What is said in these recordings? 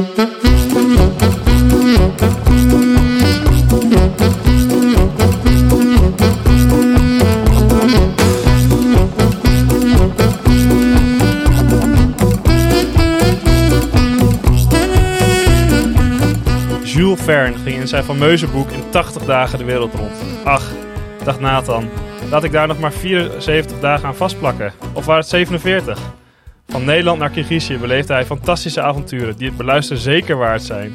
Jules Verne ging in zijn fameuze boek in 80 dagen de wereld rond. Ach, dacht Nathan, laat ik daar nog maar 74 dagen aan vastplakken. Of waren het 47? Van Nederland naar Kirgizië beleefde hij fantastische avonturen die het beluisteren zeker waard zijn.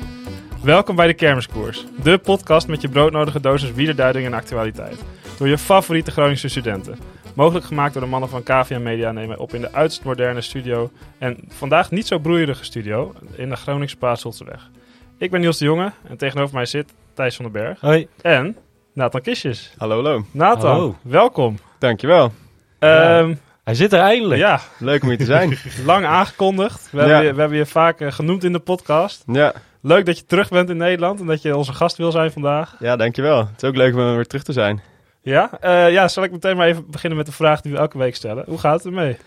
Welkom bij de Kermiskoers, de podcast met je broodnodige dosis wielerduiding en actualiteit. Door je favoriete Groningse studenten. Mogelijk gemaakt door de mannen van KVM Media nemen op in de uiterst moderne studio. En vandaag niet zo broeierige studio in de Groningse Paasholtseweg. Ik ben Niels de Jonge en tegenover mij zit Thijs van den Berg Hoi. en Nathan Kistjes. Hallo, hallo. Nathan, Hallo. welkom. Dankjewel. Ja. Hij zit er eindelijk. ja, Leuk om hier te zijn. lang aangekondigd. We, Ja. hebben, je, we hebben je vaak eh, genoemd in de podcast. ja, Leuk dat je terug bent in Nederland en dat je onze gast wil zijn vandaag. ja, dankjewel. Het is ook leuk om weer terug te zijn. Ja, Eh, ja zal ik meteen maar even beginnen met de vraag die we elke week stellen. Hoe gaat het ermee?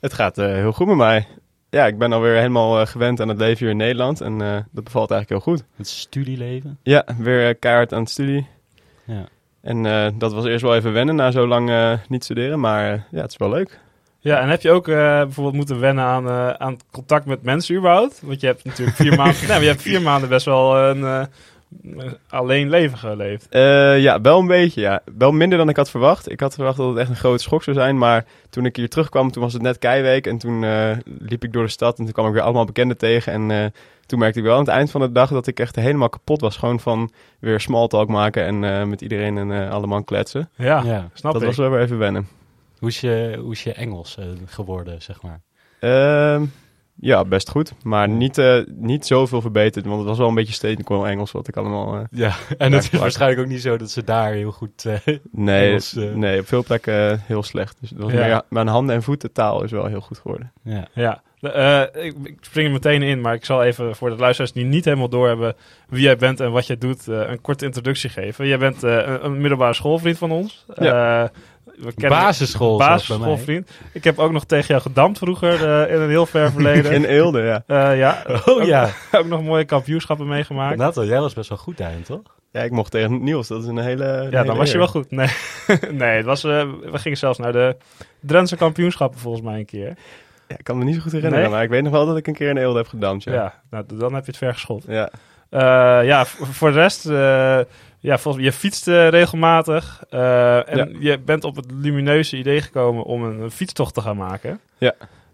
Het gaat eh, heel goed met mij. Ja, ik ben alweer helemaal eh, gewend aan het leven hier in Nederland. En eh, dat bevalt eigenlijk heel goed. Het studieleven. Ja, weer eh, keihard aan het studie. Ja. En eh, dat was eerst wel even wennen na zo lang eh, niet studeren. Maar eh, ja, het is wel leuk. Ja, en heb je ook eh, bijvoorbeeld moeten wennen aan, eh, aan het contact met mensen überhaupt? Want je hebt natuurlijk vier maanden, nee, maar je hebt vier maanden best wel een eh, een alleen leven geleefd. Eh, ja, wel een beetje. Ja. Wel minder dan ik had verwacht. Ik had verwacht dat het echt een grote schok zou zijn. Maar toen ik hier terugkwam, toen was het net keiweek. En toen eh, liep ik door de stad en toen kwam ik weer allemaal bekenden tegen. En eh, toen merkte ik wel aan het eind van de dag dat ik echt helemaal kapot was. Gewoon van weer small talk maken en eh, met iedereen en eh allemaal kletsen. Ja, Ja. snap dat ik. was wel weer even wennen. Hoe is je, hoe is je Engels eh, geworden, zeg maar? Ehm, ja, best goed. Maar niet, eh, niet zoveel verbeterd. Want het was wel een beetje statement Engels wat ik allemaal... eh, Ja, en het is waarschijnlijk ook niet zo dat ze daar heel goed... eh, nee, Engels, nee, op veel plekken eh, heel slecht. Dus Ja. meer, mijn handen en voeten taal is wel heel goed geworden. ja. Ja, eh, ik, ik spring er meteen in, maar ik zal even voor de luisteraars die niet helemaal doorhebben wie jij bent en wat jij doet, eh, een korte introductie geven. Jij bent eh, een, een middelbare schoolvriend van ons. Ja. We kennen Basisschool basisschoolvriend. Ik heb ook nog tegen jou gedampt vroeger eh, in een heel ver verleden. In Eelde, ja. Eh, ja, Oh ook, ja. ook nog mooie kampioenschappen meegemaakt. Nathan, jij was best wel goed daarin, toch? Ja, ik mocht tegen Niels. Dat is een hele. een ja, hele dan was je wel goed. Nee, nee het was, eh, we gingen zelfs naar de Drentse kampioenschappen volgens mij een keer. Ja, ik kan me niet zo goed herinneren, Nee? maar ik weet nog wel dat ik een keer in Eelde heb gedampt. Ja, Ja. nou, dan heb je het ver geschopt. ja. Eh, ja, voor de rest, eh, ja, volgens je fietst eh, regelmatig. eh, en Ja. je bent op het lumineuze idee gekomen om een, een fietstocht te gaan maken. Ja,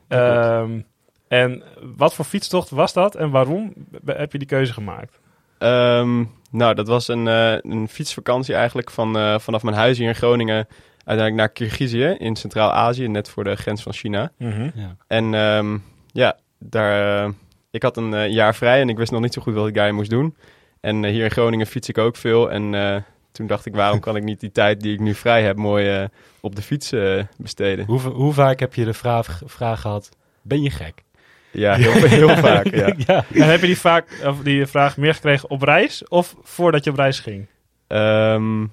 Ehm, en wat voor fietstocht was dat en waarom heb je die keuze gemaakt? Ehm, nou, dat was een, eh, een fietsvakantie eigenlijk van, eh, vanaf mijn huis hier in Groningen. Uiteindelijk naar Kirgizië in Centraal-Azië, net voor de grens van China. Ja. En ehm, ja, daar, ik had een jaar vrij en ik wist nog niet zo goed wat ik daarin moest doen. En eh, hier in Groningen fiets ik ook veel. En eh, toen dacht ik, waarom kan ik niet die tijd die ik nu vrij heb mooi eh, op de fiets eh, besteden? Hoe, hoe vaak heb je de vraag, vraag gehad, ben je gek? Ja, heel, heel vaak. Ja. ja. En heb je die, vaak, of die vraag meer gekregen op reis of voordat je op reis ging? Ehm,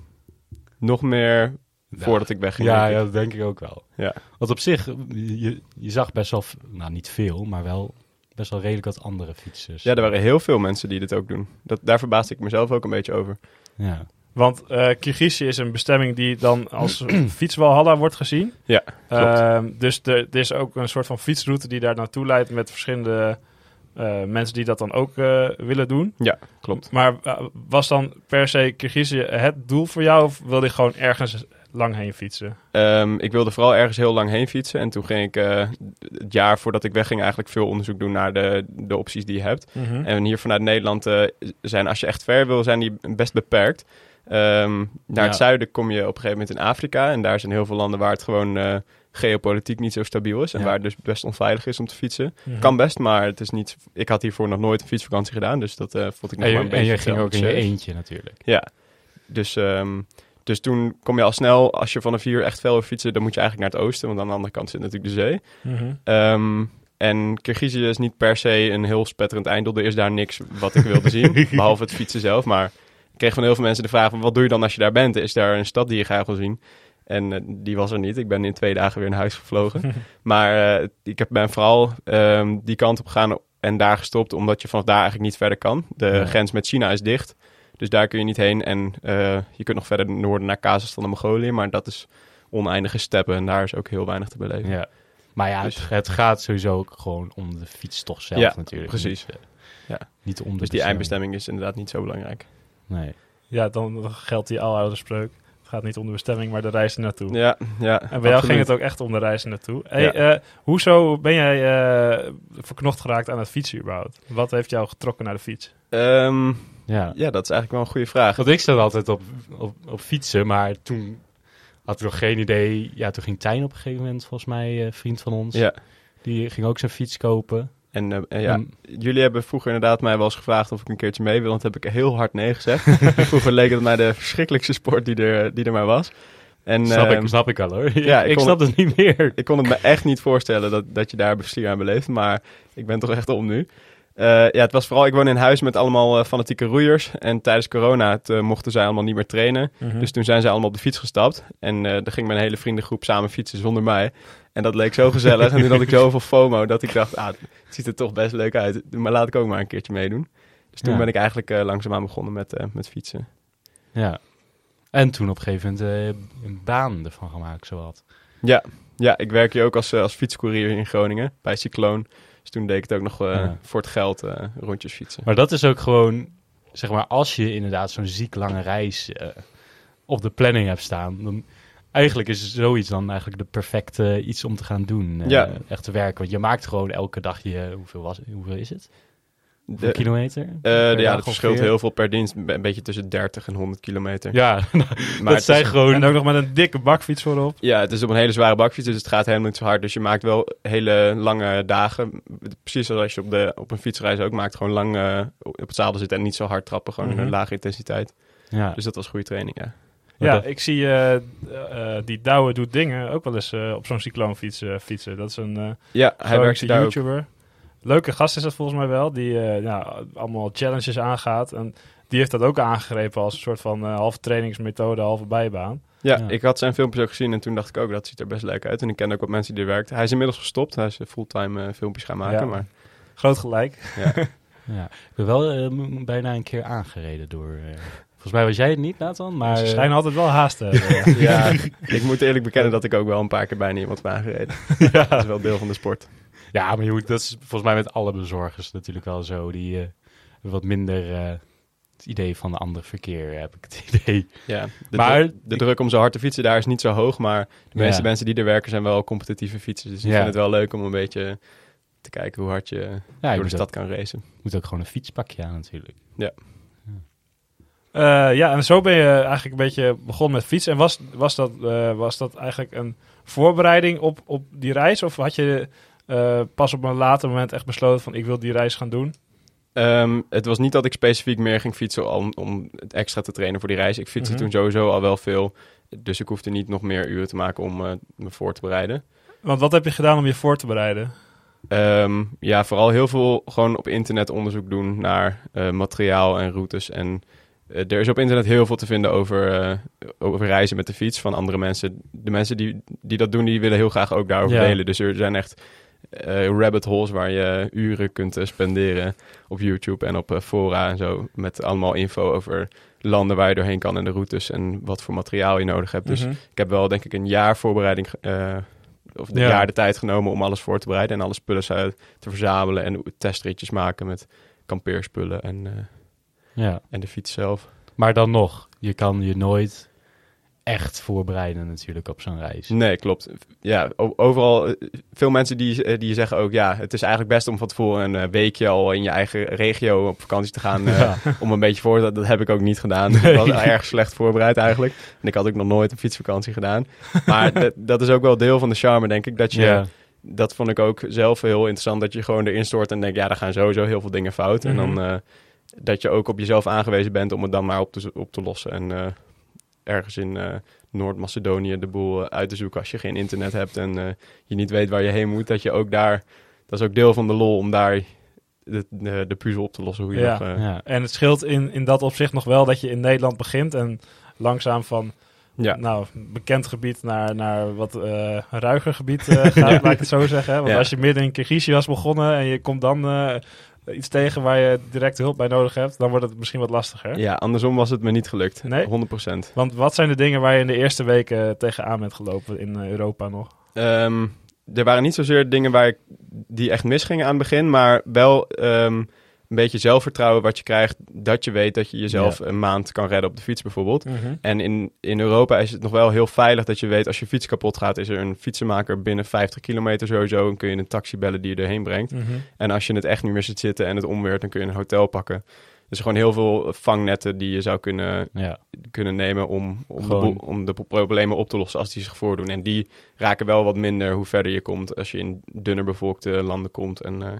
nog meer voordat ik wegging. Ja, denk ja, ik. dat denk ik ook wel. Ja. Want op zich, je, je zag best wel, nou niet veel, maar wel best wel redelijk wat andere fietsers. ja, er waren heel veel mensen die dit ook doen. Dat, daar verbaasde ik mezelf ook een beetje over. Ja. Want eh Kirgizië is een bestemming die dan als fietswalhalla wordt gezien. Ja. Ehm, dus er, is ook een soort van fietsroute die daar naartoe leidt met verschillende eh, mensen die dat dan ook eh, willen doen. Ja, klopt. Maar was dan per se Kirgizië het doel voor jou of wilde je gewoon ergens lang heen fietsen? Ehm, ik wilde vooral ergens heel lang heen fietsen. En toen ging ik eh, het jaar voordat ik wegging eigenlijk veel onderzoek doen naar de, de opties die je hebt. En hier vanuit Nederland eh, zijn, als je echt ver wil, zijn die best beperkt. Ehm, naar Ja. het zuiden kom je op een gegeven moment in Afrika. En daar zijn heel veel landen waar het gewoon eh, geopolitiek niet zo stabiel is. En Ja. waar het dus best onveilig is om te fietsen. Mhm. Kan best, maar het is niet... Ik had hiervoor nog nooit een fietsvakantie gedaan. Dus dat vond ik nog En, maar een en beetje je ging ook in je eentje natuurlijk. Ja, dus, ehm, dus toen kom je al snel, als je vanaf hier echt veel wil fietsen, dan moet je eigenlijk naar het oosten, want aan de andere kant zit natuurlijk de zee. Ehm, en Kirgizië is niet per se een heel spetterend einddoel. Er is daar niks wat ik wilde zien, behalve het fietsen zelf. Maar ik kreeg van heel veel mensen de vraag, van, wat doe je dan als je daar bent? Is daar een stad die je graag wil zien? En eh, die was er niet. Ik ben in twee dagen weer naar huis gevlogen. maar eh, ik heb, ben vooral ehm, die kant op gegaan en daar gestopt omdat je vanaf daar eigenlijk niet verder kan. De Ja. grens met China is dicht, dus daar kun je niet heen. En eh, je kunt nog verder naar noorden naar Kazachstan en Mongolië, maar dat is oneindige steppen en daar is ook heel weinig te beleven. Ja. Maar ja, Dus- het, het gaat sowieso ook gewoon om de fietstocht zelf Ja, natuurlijk. precies. Niet, eh, Ja. niet om de Dus die eindbestemming is inderdaad niet zo belangrijk. Nee. Ja, dan geldt die aloude spreuk. Het gaat niet om de bestemming, maar de reis ernaartoe. Ja, ja. En bij jou ging het ook echt om de reis naartoe. Hey, Ja. eh, hoezo ben jij eh, verknocht geraakt aan het fietsen überhaupt? Wat heeft jou getrokken naar de fiets? Ehm, Ja. ja, dat is eigenlijk wel een goede vraag. Want ik zat altijd op, op, op fietsen, maar toen had ik nog geen idee. Ja, toen ging Tijn op een gegeven moment, volgens mij, een vriend van ons. Ja, Die ging ook zijn fiets kopen. en eh, ja, jullie hebben vroeger inderdaad mij wel eens gevraagd of ik een keertje mee wil. Want heb ik heel hard nee gezegd. vroeger leek het mij de verschrikkelijkste sport die er, die er maar was. En, snap, ehm, ik, snap ik al hoor. ja, ik snap het niet meer. Ik kon het me echt niet voorstellen dat, dat je daar plezier aan beleeft. Maar ik ben toch echt om nu. Eh, ja, het was vooral, ik woon in huis met allemaal eh, fanatieke roeiers. En tijdens corona het, eh, mochten zij allemaal niet meer trainen. Dus toen zijn ze allemaal op de fiets gestapt. En dan ging mijn hele vriendengroep samen fietsen zonder mij. En dat leek zo gezellig. en toen had ik zoveel FOMO dat ik dacht, ah, het ziet er toch best leuk uit. Maar laat ik ook maar een keertje meedoen. Dus toen Ja. ben ik eigenlijk langzaamaan begonnen met, met fietsen. Ja. En toen op een gegeven moment een baan ervan gemaakt, zowat. Ja, ja ik werk hier ook als, als fietscourier in Groningen bij Cycloon. Dus toen deed ik het ook nog eh, Ja. voor het geld eh, rondjes fietsen. Maar dat is ook gewoon, zeg maar, als je inderdaad zo'n ziek lange reis eh, op de planning hebt staan, dan eigenlijk is zoiets dan eigenlijk de perfecte iets om te gaan doen. Ja. Echt te werken. Want je maakt gewoon elke dag je, hoeveel, was, hoeveel is het? De- kilometer? Eh, de- ja, dat verschilt ongeveer? heel veel per dienst. Een beetje tussen 30 en 100 kilometer. Ja, maar dat het zijn is, gewoon... En ook nog met een dikke bakfiets voorop. ja, het is op een hele zware bakfiets, dus het gaat helemaal niet zo hard. Dus je maakt wel hele lange dagen. Precies zoals als je op, de, op een fietsreis ook maakt. Gewoon lang eh, op het zadel zitten en niet zo hard trappen. Gewoon Mhm. een lage intensiteit. ja. Dus dat was goede training, ja. Ja, dat- ik zie eh, eh, die Douwe doet dingen ook wel eens eh, op zo'n cycloonfiets eh, fietsen. Dat is een uh, Ja, hij daar ook. Leuke gast is dat volgens mij wel, die eh, ja, allemaal challenges aangaat. En die heeft dat ook aangegrepen als een soort van eh, halve trainingsmethode, halve bijbaan. Ja, Ja. ik had zijn filmpjes ook gezien en toen dacht ik ook, dat ziet er best leuk uit. En ik ken ook wat mensen die er werkt. Hij is inmiddels gestopt. Hij is eh, fulltime eh, filmpjes gaan maken. Ja. Maar Groot gelijk. ja. ja. Ik ben wel bijna een keer aangereden door... eh, volgens mij was jij het niet, Nathan, maar... Ze schijnen altijd wel haast te hebben. ja, ik moet eerlijk bekennen dat ik ook wel een paar keer bijna iemand ben aangereden. Dat is wel deel van de sport. Ja, maar je moet, dat is volgens mij met alle bezorgers natuurlijk wel zo. Die eh, wat minder eh, het idee van de andere verkeer, heb ik het idee. Ja, de, Maar- druk, de druk om zo hard te fietsen daar is niet zo hoog. Maar de meeste Ja. mensen die er werken zijn wel competitieve fietsers. Dus die Ja. vinden het wel leuk om een beetje te kijken hoe hard je Ja, je door de stad ook, kan racen. moet ook gewoon een fietspakje aan natuurlijk. Eh, ja, en zo ben je eigenlijk een beetje begonnen met fietsen. En was, was, dat, eh, was dat eigenlijk een voorbereiding op, op die reis? Of had je eh, pas op een later moment echt besloten van ik wil die reis gaan doen? Ehm, het was niet dat ik specifiek meer ging fietsen om, om het extra te trainen voor die reis. Ik fietste Mhm. toen sowieso al wel veel. Dus ik hoefde niet nog meer uren te maken om eh, me voor te bereiden. Want wat heb je gedaan om je voor te bereiden? Ehm, ja, vooral heel veel gewoon op internet onderzoek doen naar eh, materiaal en routes. En er is op internet heel veel te vinden over, over reizen met de fiets van andere mensen. De mensen die, die dat doen, die willen heel graag ook daarover Ja. delen. Dus er zijn echt rabbit holes waar je uren kunt eh, spenderen op YouTube en op eh, fora en zo. Met allemaal info over landen waar je doorheen kan en de routes en wat voor materiaal je nodig hebt. Dus Mhm. ik heb wel denk ik een jaar voorbereiding, eh, of een Ja. jaar de tijd genomen om alles voor te bereiden en alle spullen uit te verzamelen en testritjes maken met kampeerspullen en, eh, Ja. en de fiets zelf. Maar dan nog, je kan je nooit echt voorbereiden natuurlijk op zo'n reis. Nee, klopt. Ja, overal, eh, veel mensen die, eh, die zeggen ook, ja, het is eigenlijk best om van tevoren een eh, weekje al in je eigen regio op vakantie te gaan, om een beetje voor te, dat heb ik ook niet gedaan. Nee. Ik was erg slecht voorbereid eigenlijk. En ik had ook nog nooit een fietsvakantie gedaan. Maar dat- dat is ook wel deel van de charme, denk ik, dat je... Ja. dat vond ik ook zelf heel interessant. Dat je gewoon erin stort en denkt, ja, er gaan sowieso heel veel dingen fout. En Mhm. dan eh, dat je ook op jezelf aangewezen bent om het dan maar op te, op te lossen. En ergens in eh, Noord-Macedonië de boel eh, uit te zoeken als je geen internet hebt en eh, je niet weet waar je heen moet. Dat je ook daar, dat is ook deel van de lol om daar de, de, de puzzel op te lossen. Hoe je Ja. nog, eh, Ja. En het scheelt in, in dat opzicht nog wel dat je in Nederland begint en langzaam van Ja. nou, bekend gebied naar, naar wat eh ruiger gebied gaat, laat ik het zo zeggen. Want Ja. als je midden in Kirgizië was begonnen en je komt dan eh, iets tegen waar je direct hulp bij nodig hebt, dan wordt het misschien wat lastiger. Ja, andersom was het me niet gelukt. Nee? 100%. Want wat zijn de dingen waar je in de eerste weken tegenaan bent gelopen in eh, Europa nog? Ehm, er waren niet zozeer dingen waar ik, die echt misgingen aan het begin, maar wel ehm, een beetje zelfvertrouwen wat je krijgt, dat je weet dat je jezelf een maand kan redden op de fiets bijvoorbeeld. En in, in Europa is het nog wel heel veilig dat je weet als je fiets kapot gaat, is er een fietsenmaker binnen 50 kilometer sowieso en kun je een taxi bellen die je erheen brengt. Mhm. En als je het echt niet meer ziet zitten en het omweert, dan kun je een hotel pakken. Dus gewoon heel veel vangnetten die je zou kunnen, Ja. kunnen nemen om, om, de, Gewoon- bo- om de pro- problemen op te lossen als die zich voordoen. En die raken wel wat minder hoe verder je komt als je in dunner bevolkte landen komt en eh,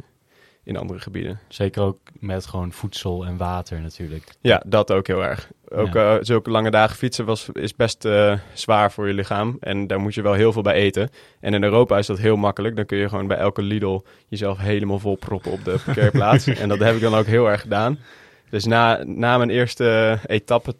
in andere gebieden. Zeker ook met gewoon voedsel en water natuurlijk. Ja, dat ook heel erg. Ook Ja. eh, zulke lange dagen fietsen was, is best eh, zwaar voor je lichaam. En daar moet je wel heel veel bij eten. En in Europa is dat heel makkelijk. Dan kun je gewoon bij elke Lidl jezelf helemaal vol proppen op de parkeerplaats. en dat heb ik dan ook heel erg gedaan. Dus na, na mijn eerste etappe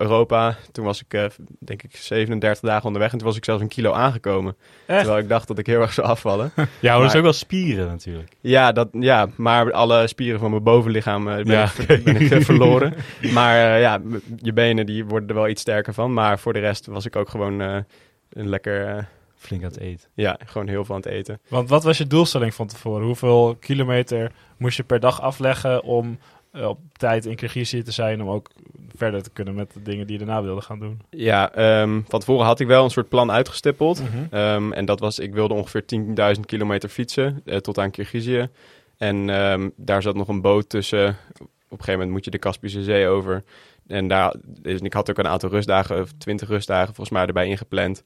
Europa, toen was ik eh, denk ik 37 dagen onderweg. En toen was ik zelfs een kilo aangekomen. Echt? Terwijl ik dacht dat ik heel erg zou afvallen. Ja, maar dat is ook wel spieren natuurlijk. Ja, dat, ja, maar alle spieren van mijn bovenlichaam eh, ben, Ja, ik, ver- ben ik eh, verloren. Maar eh, ja, je benen die worden er wel iets sterker van. Maar voor de rest was ik ook gewoon eh, een lekker, Flink aan het eten. ja, gewoon heel veel aan het eten. Want wat was je doelstelling van tevoren? Hoeveel kilometer moest je per dag afleggen om op tijd in Kirgizië te zijn, om ook verder te kunnen met de dingen die je daarna wilde gaan doen? Ja, ehm, van tevoren had ik wel een soort plan uitgestippeld. Mhm. Ehm, en dat was, ik wilde ongeveer 10.000 kilometer fietsen eh, tot aan Kirgizië. En ehm, daar zat nog een boot tussen. Op een gegeven moment moet je de Kaspische Zee over. En daar, dus ik had ook een aantal rustdagen, of 20 rustdagen volgens mij erbij ingepland.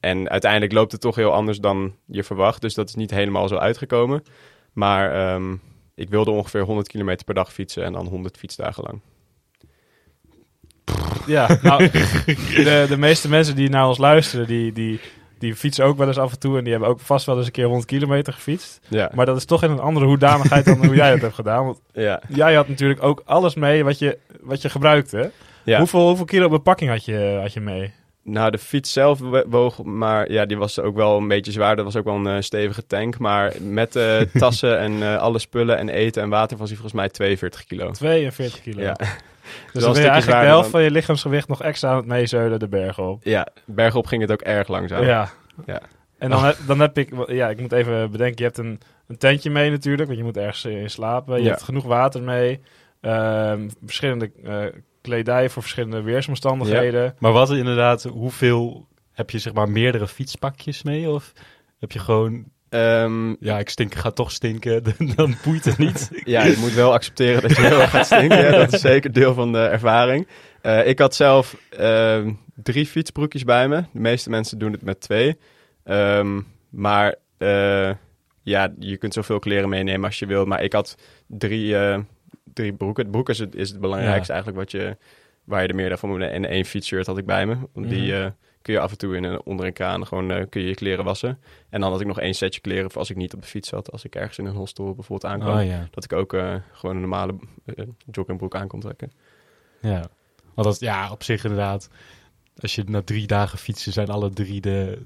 En uiteindelijk loopt het toch heel anders dan je verwacht. Dus dat is niet helemaal zo uitgekomen. Maar ik wilde ongeveer 100 kilometer per dag fietsen en dan 100 fietsdagen lang. Ja, nou, de, de meeste mensen die naar ons luisteren, die, die, die fietsen ook wel eens af en toe en die hebben ook vast wel eens een keer 100 kilometer gefietst. Ja, Maar dat is toch in een andere hoedanigheid dan hoe jij het hebt gedaan. Want ja, jij had natuurlijk ook alles mee wat je, wat je gebruikte. ja. Hoeveel, hoeveel kilo bepakking had je, had je mee? Nou, de fiets zelf woog, maar ja, die was ook wel een beetje zwaar. Dat was ook wel een eh, stevige tank. Maar met eh, tassen en eh, alle spullen en eten en water was hij volgens mij 42 kilo. 42 kilo. Ja, dus wel dan ben je eigenlijk de helft dan- van je lichaamsgewicht nog extra aan het meezeulen de bergen op. ja, bergop ging het ook erg langzaam. Ja. Ja. En dan, heb, dan heb ik, ja, ik moet even bedenken, je hebt een, een tentje mee natuurlijk, want je moet ergens in slapen. Je Ja. hebt genoeg water mee. Ehm, verschillende kledij voor verschillende weersomstandigheden. Maar wat inderdaad, hoeveel heb je zeg maar meerdere fietspakjes mee? Of heb je gewoon, Ehm, ja, ik stink, ga toch stinken, dan boeit het niet. ja, je moet wel accepteren dat je heel erg gaat stinken. Ja, dat is zeker deel van de ervaring. Eh, ik had zelf ehm, drie fietsbroekjes bij me. De meeste mensen doen het met twee. Ehm, maar eh, ja, je kunt zoveel kleren meenemen als je wilt. Maar ik had drie, eh, drie broeken. Het broek is het, is het belangrijkste eigenlijk wat je, waar je er meer van moet. En één fietsshirt had ik bij me. Die eh, kun je af en toe in een, onder een kraan gewoon eh, kun je je kleren wassen. En dan had ik nog één setje kleren voor als ik niet op de fiets zat. Als ik ergens in een hostel bijvoorbeeld aankwam. Oh ja, Dat ik ook eh, gewoon een normale eh, joggingbroek aan kon trekken. ja. Want dat, ja, op zich inderdaad, als je na drie dagen fietsen, zijn alle drie de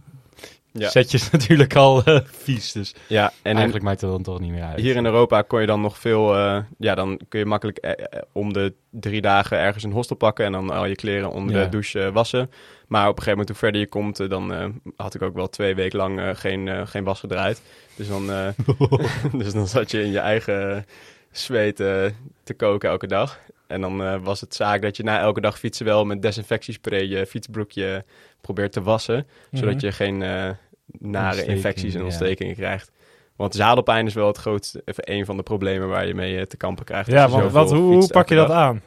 Ja, setjes natuurlijk al eh, vies. Dus ja en eigenlijk maakt het dan toch niet meer uit. hier in Europa kon je dan nog veel... eh, ja, dan kun je makkelijk eh, om de drie dagen ergens een hostel pakken... en dan al je kleren onder Ja. de douche wassen. Maar op een gegeven moment, hoe verder je komt... dan had ik ook wel twee weken lang geen, geen was gedraaid. Dus dan, dus dan zat je in je eigen zweet te koken elke dag. En dan was het zaak dat je na elke dag fietsen wel met desinfectiespray je fietsbroekje probeert te wassen. Zodat Mhm. je geen nare infecties en ja. ontstekingen krijgt. Want zadelpijn is wel het grootste, even een van de problemen waar je mee eh, te kampen krijgt. Ja, want wat, hoe, pak je dat aan?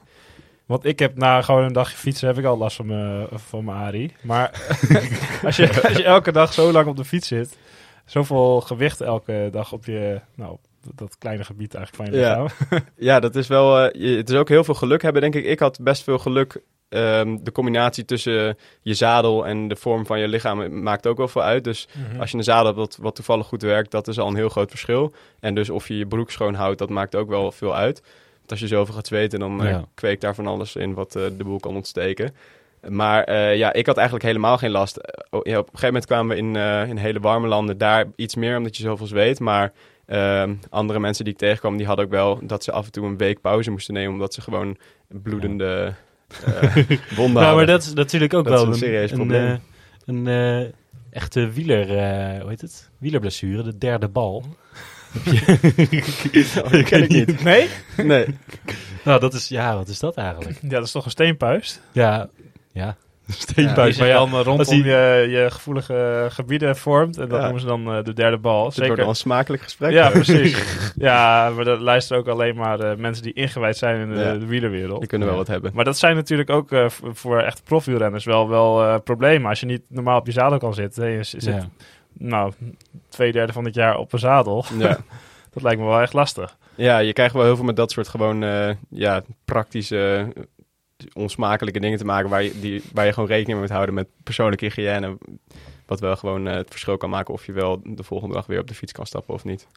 Want ik heb na gewoon een dagje fietsen heb ik al last van mijn, van mijn ARI. Maar als, je, als je elke dag zo lang op de fiets zit, zoveel gewicht elke dag op je, nou, dat kleine gebied eigenlijk van je Ja. lichaam. Ja, dat is wel. eh, je- het is ook heel veel geluk hebben, denk ik. Ik had best veel geluk. Ehm, de combinatie tussen je zadel en de vorm van je lichaam maakt ook wel veel uit. Dus Mhm. als je een zadel hebt wat, wat toevallig goed werkt, dat is al een heel groot verschil. En dus of je je broek schoon houdt, dat maakt ook wel veel uit. Want als je zoveel gaat zweten, dan eh, Ja. kweekt daar van alles in wat eh, de boel kan ontsteken. Maar eh, ja, ik had eigenlijk helemaal geen last. Oh, ja, op een gegeven moment kwamen we in, in hele warme landen daar iets meer, omdat je zoveel zweet. Maar ehm, andere mensen die ik tegenkwam, die hadden ook wel dat ze af en toe een week pauze moesten nemen, omdat ze gewoon bloedende Nou, maar dat is natuurlijk ook Dat is wel een serieus probleem. eh, een eh, echte wieler, eh, hoe heet het? Wielerblessure, de derde bal. dat ken ik niet. Nee? Nee. Nou, dat is, ja, wat is dat eigenlijk? Ja, dat is toch een steenpuist? Ja, ja. Steenpuis. zich maar ja, dan eh, rondom als die- je, je gevoelige gebieden vormt. En dat Ja. noemen ze dan eh, de derde bal. Het wordt Zeker. wel een smakelijk gesprek. Ja, hoor. precies. ja, maar dat luisteren ook alleen maar eh, mensen die ingewijd zijn in de, Ja. de wielerwereld. Die kunnen wel Ja. wat hebben. Maar dat zijn natuurlijk ook eh, voor echt profielrenners wel, wel eh, problemen. Als je niet normaal op je zadel kan zitten. En je zit, ja. nou, twee derde van het jaar op een zadel. Ja. dat lijkt me wel echt lastig. ja, je krijgt wel heel veel met dat soort gewoon eh, ja, praktische, eh, onsmakelijke dingen te maken waar je, die, waar je gewoon rekening mee moet houden met persoonlijke hygiëne. Wat wel gewoon eh, het verschil kan maken of je wel de volgende dag weer op de fiets kan stappen of niet.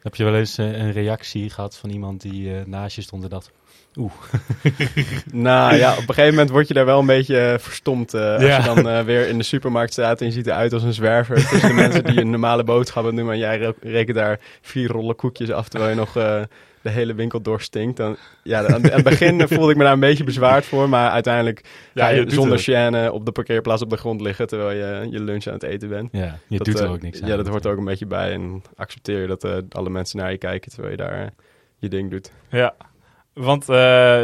Heb je wel eens eh, een reactie gehad van iemand die eh, naast je stond en dacht... Nou ja, op een gegeven moment word je daar wel een beetje verstomd. eh, als Ja. je dan eh, weer in de supermarkt staat en je ziet eruit als een zwerver. Tussen de mensen die een normale boodschappen doen. En jij re- rekent daar vier rollen koekjes af terwijl je nog eh, de hele winkel doorstinkt. Dan, ja, aan, aan het begin voelde ik me daar een beetje bezwaard voor. Maar uiteindelijk Ja, ga je zonder chaîne op de parkeerplaats op de grond liggen terwijl je je lunch aan het eten bent. Ja, je Dat, doet er eh, ook niks aan. Ja, dat hoort er ook een beetje bij. En accepteer je dat eh, alle mensen naar je kijken terwijl je daar eh, je ding doet. Ja, want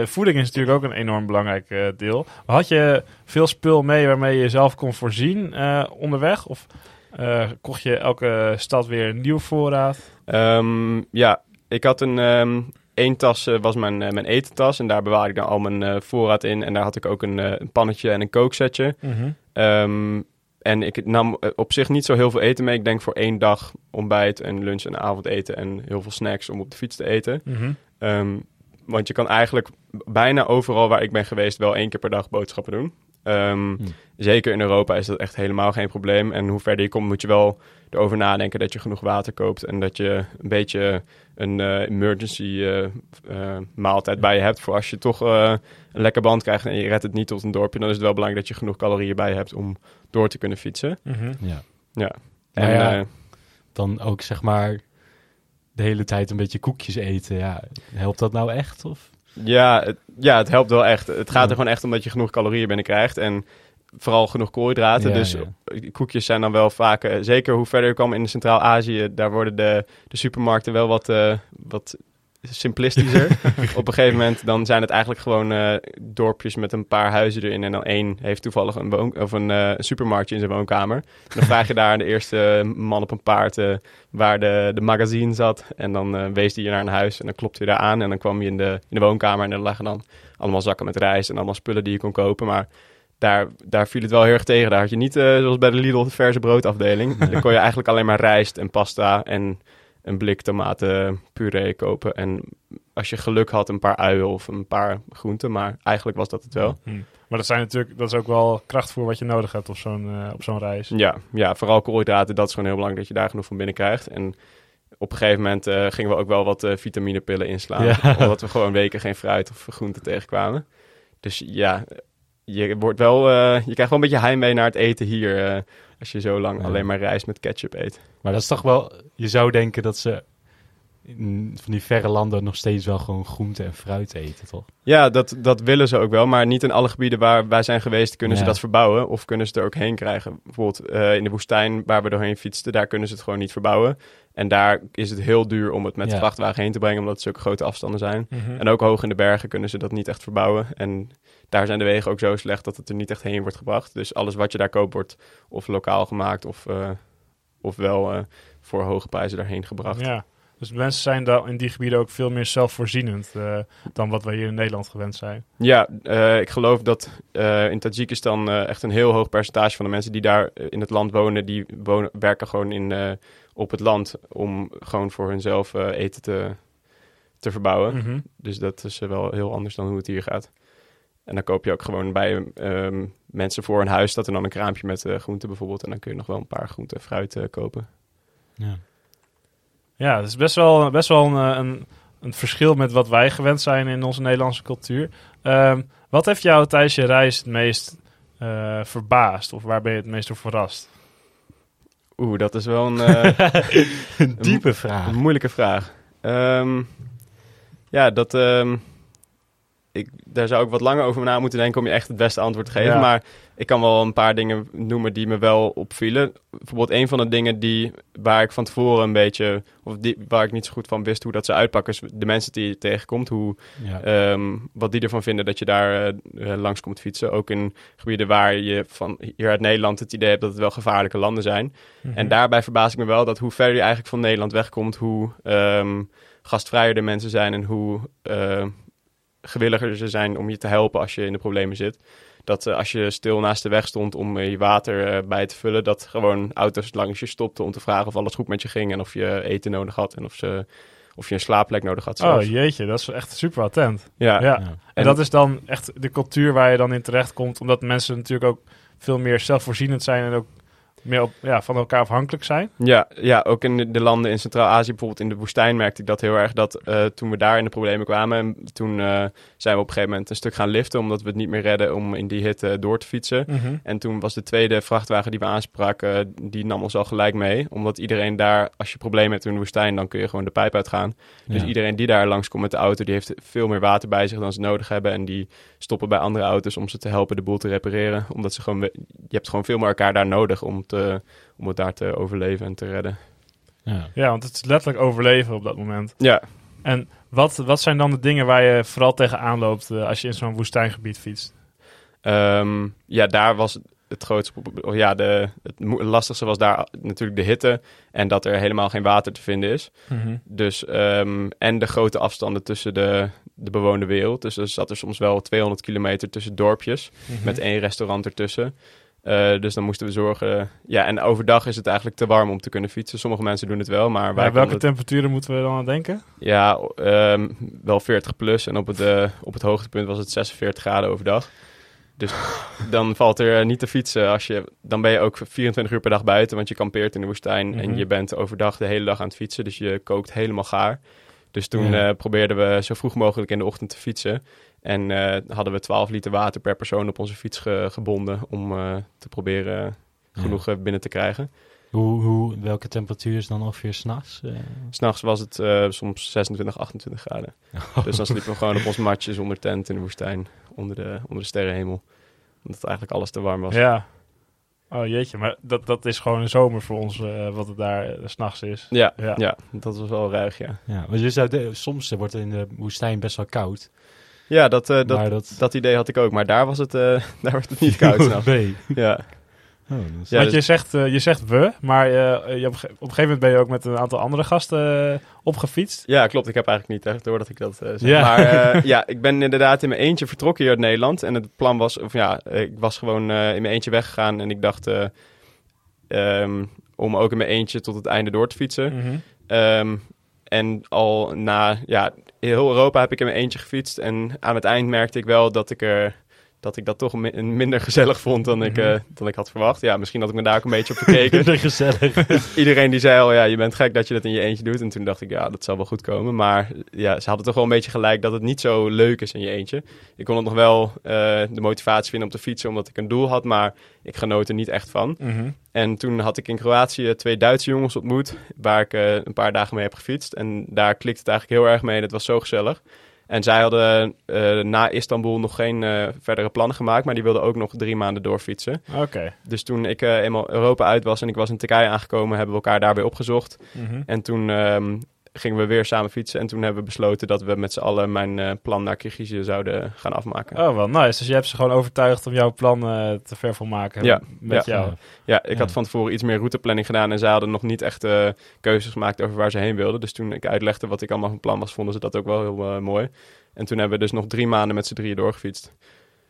voeding is natuurlijk ook een enorm belangrijk deel. Had je veel spul mee waarmee je jezelf kon voorzien onderweg? Of kocht je elke stad weer een nieuw voorraad? Ehm, ja, ik had een... ehm één tas eh, was mijn, eh, mijn etentas en daar bewaarde ik dan al mijn eh, voorraad in. En daar had ik ook een, een pannetje en een kooksetje. Ehm, en ik nam op zich niet zo heel veel eten mee. Ik denk voor één dag ontbijt en lunch en avondeten en heel veel snacks om op de fiets te eten. Ehm, want je kan eigenlijk bijna overal waar ik ben geweest wel één keer per dag boodschappen doen. Ehm, Hm. Zeker in Europa is dat echt helemaal geen probleem. En hoe verder je komt moet je wel erover nadenken dat je genoeg water koopt. En dat je een beetje een eh, emergency eh, eh, maaltijd bij je hebt. Voor als je toch een lekker band krijgt en je redt het niet tot een dorpje. Dan is het wel belangrijk dat je genoeg calorieën bij hebt om door te kunnen fietsen. Ja. Ja. Maar En, ja, dan ook zeg maar de hele tijd een beetje koekjes eten. Ja, helpt dat nou echt? Of? Ja, het, ja, het helpt wel echt. Het gaat er gewoon echt om dat je genoeg calorieën binnenkrijgt. En vooral genoeg koolhydraten. Ja, dus ja. koekjes zijn dan wel vaak... eh, zeker hoe verder je kwam in Centraal-Azië... daar worden de, de supermarkten wel wat, eh, wat simplistischer. Op een gegeven moment dan zijn het eigenlijk gewoon eh, dorpjes met een paar huizen erin. En dan één heeft toevallig een, woon of een eh, supermarktje in zijn woonkamer. Dan vraag je daar aan de eerste man op een paard eh, waar de, de magazine zat. En dan wees hij je naar een huis en dan klopte je daar aan. En dan kwam je in de, in de woonkamer en er lagen dan allemaal zakken met rijst en allemaal spullen die je kon kopen. Maar daar, daar viel het wel heel erg tegen. Daar had je niet, zoals bij de Lidl, de verse broodafdeling. Dan kon je eigenlijk alleen maar rijst en pasta en een blik tomatenpuree kopen. En als je geluk had, een paar uien of een paar groenten. Maar eigenlijk was dat het wel. Maar dat, zijn natuurlijk, dat is ook wel krachtvoer wat je nodig hebt op zo'n eh, op zo'n reis. Ja, ja, vooral koolhydraten, dat is gewoon heel belangrijk dat je daar genoeg van binnen krijgt. En op een gegeven moment eh, gingen we ook wel wat eh, vitaminepillen inslaan. Ja. Omdat we gewoon weken geen fruit of groente tegenkwamen. Dus ja, je, wordt wel, eh, je krijgt wel een beetje heimwee naar het eten hier. eh, als je zo lang Ja. alleen maar rijst met ketchup eet. Maar dat is toch wel... Je zou denken dat ze in van die verre landen nog steeds wel gewoon groente en fruit eten, toch? Ja, dat, dat willen ze ook wel. Maar niet in alle gebieden waar wij zijn geweest kunnen ze dat verbouwen. Of kunnen ze er ook heen krijgen. Bijvoorbeeld eh, in de woestijn waar we doorheen fietsten, daar kunnen ze het gewoon niet verbouwen. En daar is het heel duur om het met de vrachtwagen heen te brengen, omdat het zulke grote afstanden zijn. Mhm. En ook hoog in de bergen kunnen ze dat niet echt verbouwen. En daar zijn de wegen ook zo slecht dat het er niet echt heen wordt gebracht. Dus alles wat je daar koopt wordt of lokaal gemaakt of, eh, of wel eh, voor hoge prijzen daarheen gebracht. Ja, dus mensen zijn daar in die gebieden ook veel meer zelfvoorzienend eh, dan wat we hier in Nederland gewend zijn. Ja, eh, ik geloof dat eh, in Tajikistan echt een heel hoog percentage van de mensen die daar in het land wonen, die wonen, werken gewoon in, op het land om gewoon voor hunzelf eten te, te verbouwen. Mhm. Dus dat is wel heel anders dan hoe het hier gaat. En dan koop je ook gewoon bij ehm, mensen voor een huis dat er dan een kraampje met eh groenten bijvoorbeeld. En dan kun je nog wel een paar groenten en fruit eh, kopen. Ja. Ja, het is best wel, best wel een, eh, een, een verschil met wat wij gewend zijn in onze Nederlandse cultuur. Ehm, wat heeft jou tijdens je reis het meest verbaasd? Of waar ben je het meest door verrast? Oeh, dat is wel een, Een diepe vraag. een moeilijke vraag. Ehm, ja, dat... ik, daar zou ik wat langer over na moeten denken om je echt het beste antwoord te geven. Ja. Maar ik kan wel een paar dingen noemen die me wel opvielen. Bijvoorbeeld een van de dingen die, waar ik van tevoren een beetje... Of die, waar ik niet zo goed van wist hoe dat ze uitpakken... is de mensen die je tegenkomt. Hoe, Ja. Ehm, wat die ervan vinden dat je daar eh, langs komt fietsen. Ook in gebieden waar je van hier uit Nederland het idee hebt dat het wel gevaarlijke landen zijn. Mhm. En daarbij verbaas ik me wel dat hoe verder je eigenlijk van Nederland wegkomt, hoe ehm, gastvrijer de mensen zijn en hoe eh, gewilliger ze zijn om je te helpen als je in de problemen zit. Dat eh, als je stil naast de weg stond om eh, je water eh, bij te vullen, dat gewoon auto's langs je stopten om te vragen of alles goed met je ging en of je eten nodig had en of, ze, of je een slaapplek nodig had. Oh jeetje, dat is echt super attent. ja. Ja. Ja. En, En- dat is dan echt de cultuur waar je dan in terecht komt, omdat mensen natuurlijk ook veel meer zelfvoorzienend zijn en ook meer op, ja, van elkaar afhankelijk zijn. Ja, ja, ook in de, de landen in Centraal-Azië, bijvoorbeeld in de woestijn, merkte ik dat heel erg. Dat eh, toen we daar in de problemen kwamen, en toen eh, zijn we op een gegeven moment een stuk gaan liften, omdat we het niet meer redden om in die hitte door te fietsen. En toen was de tweede vrachtwagen die we aanspraken, die nam ons al gelijk mee. Omdat iedereen daar, als je problemen hebt in de woestijn, dan kun je gewoon de pijp uitgaan. Dus iedereen die daar langskomt met de auto, die heeft veel meer water bij zich dan ze nodig hebben. En die stoppen bij andere auto's om ze te helpen de boel te repareren. Omdat ze gewoon, je hebt gewoon veel meer elkaar daar nodig om, te, om het daar te overleven en te redden. Ja. Ja, want het is letterlijk overleven op dat moment. Ja, En wat, wat zijn dan de dingen waar je vooral tegenaan loopt eh, als je in zo'n woestijngebied fietst? Ehm, ja, daar was het grootste Ja, de, het lastigste was daar natuurlijk de hitte. En dat er helemaal geen water te vinden is. Dus, ehm, en de grote afstanden tussen de, de bewoonde wereld. Dus er zat er soms wel 200 kilometer tussen dorpjes. Met één restaurant ertussen. Eh, dus dan moesten we zorgen. Ja, en overdag is het eigenlijk te warm om te kunnen fietsen. Sommige mensen doen het wel, maar wij Bij welke het- temperaturen moeten we dan aan denken? Ja, ehm, wel 40 plus. En op het, eh, op het hoogtepunt was het 46 graden overdag. Dus dan valt er eh, niet te fietsen. Als je, dan ben je ook 24 uur per dag buiten, want je kampeert in de woestijn. Mhm. En je bent overdag de hele dag aan het fietsen, dus je kookt helemaal gaar. Dus toen Ja. probeerden we zo vroeg mogelijk in de ochtend te fietsen. En eh, hadden we 12 liter water per persoon op onze fiets ge- gebonden om eh, te proberen genoeg eh, binnen te krijgen. Hoe, hoe, welke temperatuur is dan ongeveer s'nachts? Uh, S'nachts was het eh, soms 26, 28 graden. Dus dan sliepen we gewoon op ons matje zonder tent in de woestijn. Onder de, onder de sterrenhemel. Omdat eigenlijk alles te warm was. Ja. Oh jeetje, maar dat, dat is gewoon een zomer voor ons, eh, wat het daar s s'nachts is. Ja, Ja. ja. dat was wel ruig, ja. ja, zou de- soms wordt het in de woestijn best wel koud. Ja, dat, eh, dat, dat, dat idee had ik ook. Maar daar was het, eh, daar werd het niet koud. s'nachts. Nee. ja. Oh, is- Ja, Want dus- je, zegt, eh, je zegt we, maar eh, je op, een ge- op een gegeven moment ben je ook met een aantal andere gasten opgefietst. ja, klopt. Ik heb eigenlijk niet echt door dat ik dat zeg. Ja. Maar eh, ja, ik ben inderdaad in mijn eentje vertrokken hier uit Nederland. En het plan was, of ja, ik was gewoon eh, in mijn eentje weggegaan. En ik dacht eh, ehm, om ook in mijn eentje tot het einde door te fietsen. Mhm. Ehm, en al na ja, heel Europa heb ik in mijn eentje gefietst. En aan het eind merkte ik wel dat ik, er, dat, ik dat toch mi- minder gezellig vond dan, ik, Mhm. eh, dan ik had verwacht. Ja, misschien had ik me daar ook een beetje op gekeken. Minder gezellig. Iedereen die zei al, ja, je bent gek dat je dat in je eentje doet. En toen dacht ik, ja, dat zal wel goed komen. Maar ja, ze hadden toch wel een beetje gelijk dat het niet zo leuk is in je eentje. Ik kon het nog wel eh, de motivatie vinden om te fietsen, omdat ik een doel had. Maar ik genoot er niet echt van. Mhm. En toen had ik in Kroatië twee Duitse jongens ontmoet, waar ik eh, een paar dagen mee heb gefietst. En daar klikte het eigenlijk heel erg mee en het was zo gezellig. En zij hadden eh, na Istanbul nog geen eh, verdere plannen gemaakt, maar die wilden ook nog drie maanden doorfietsen. Oké. Dus toen ik eh, eenmaal Europa uit was en ik was in Turkije aangekomen, hebben we elkaar daar weer opgezocht. Mhm. En toen ehm, gingen we weer samen fietsen en toen hebben we besloten dat we met z'n allen mijn eh, plan naar Kirgizië zouden gaan afmaken. Oh, wel nice. Dus je hebt ze gewoon overtuigd om jouw plan eh, te ver van maken Ja, met ja. jou. Ja, ik Ja. had van tevoren iets meer routeplanning gedaan en zij hadden nog niet echt eh, keuzes gemaakt over waar ze heen wilden. Dus toen ik uitlegde wat ik allemaal van plan was, vonden ze dat ook wel heel mooi. En toen hebben we dus nog drie maanden met z'n drieën doorgefietst.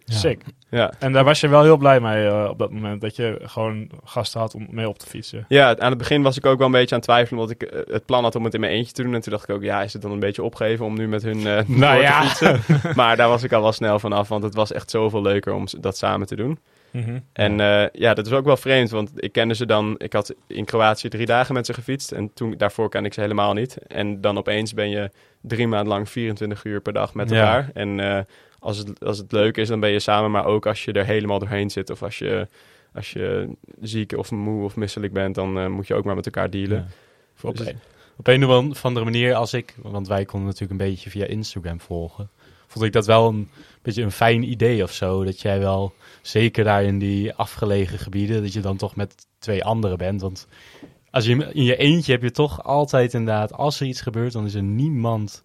Ja. Sick. Ja. En daar was je wel heel blij mee eh, op dat moment, dat je gewoon gasten had om mee op te fietsen. ja, aan het begin was ik ook wel een beetje aan het twijfelen, omdat ik eh, het plan had om het in mijn eentje te doen. En toen dacht ik ook, ja, is het dan een beetje opgeven om nu met hun eh door Nou te ja. fietsen? maar daar was ik al wel snel van af, want het was echt zoveel leuker om dat samen te doen. Mhm. En eh, ja, dat is ook wel vreemd, want ik kende ze dan... Ik had in Kroatië drie dagen met ze gefietst en toen, daarvoor kende ik ze helemaal niet. En dan opeens ben je drie maanden lang 24 uur per dag met Ja. elkaar. En eh, als, het, als het leuk is, dan ben je samen, maar ook als je er helemaal doorheen zit... of als je, als je ziek of moe of misselijk bent, dan eh, moet je ook maar met elkaar dealen. Ja. Op, Dus- een, op een of andere manier, als ik, want wij konden natuurlijk een beetje via Instagram volgen, vond ik dat wel een beetje een fijn idee of zo. Dat jij wel, zeker daar in die afgelegen gebieden, dat je dan toch met twee anderen bent. Want als je in je eentje heb je toch altijd inderdaad, als er iets gebeurt, dan is er niemand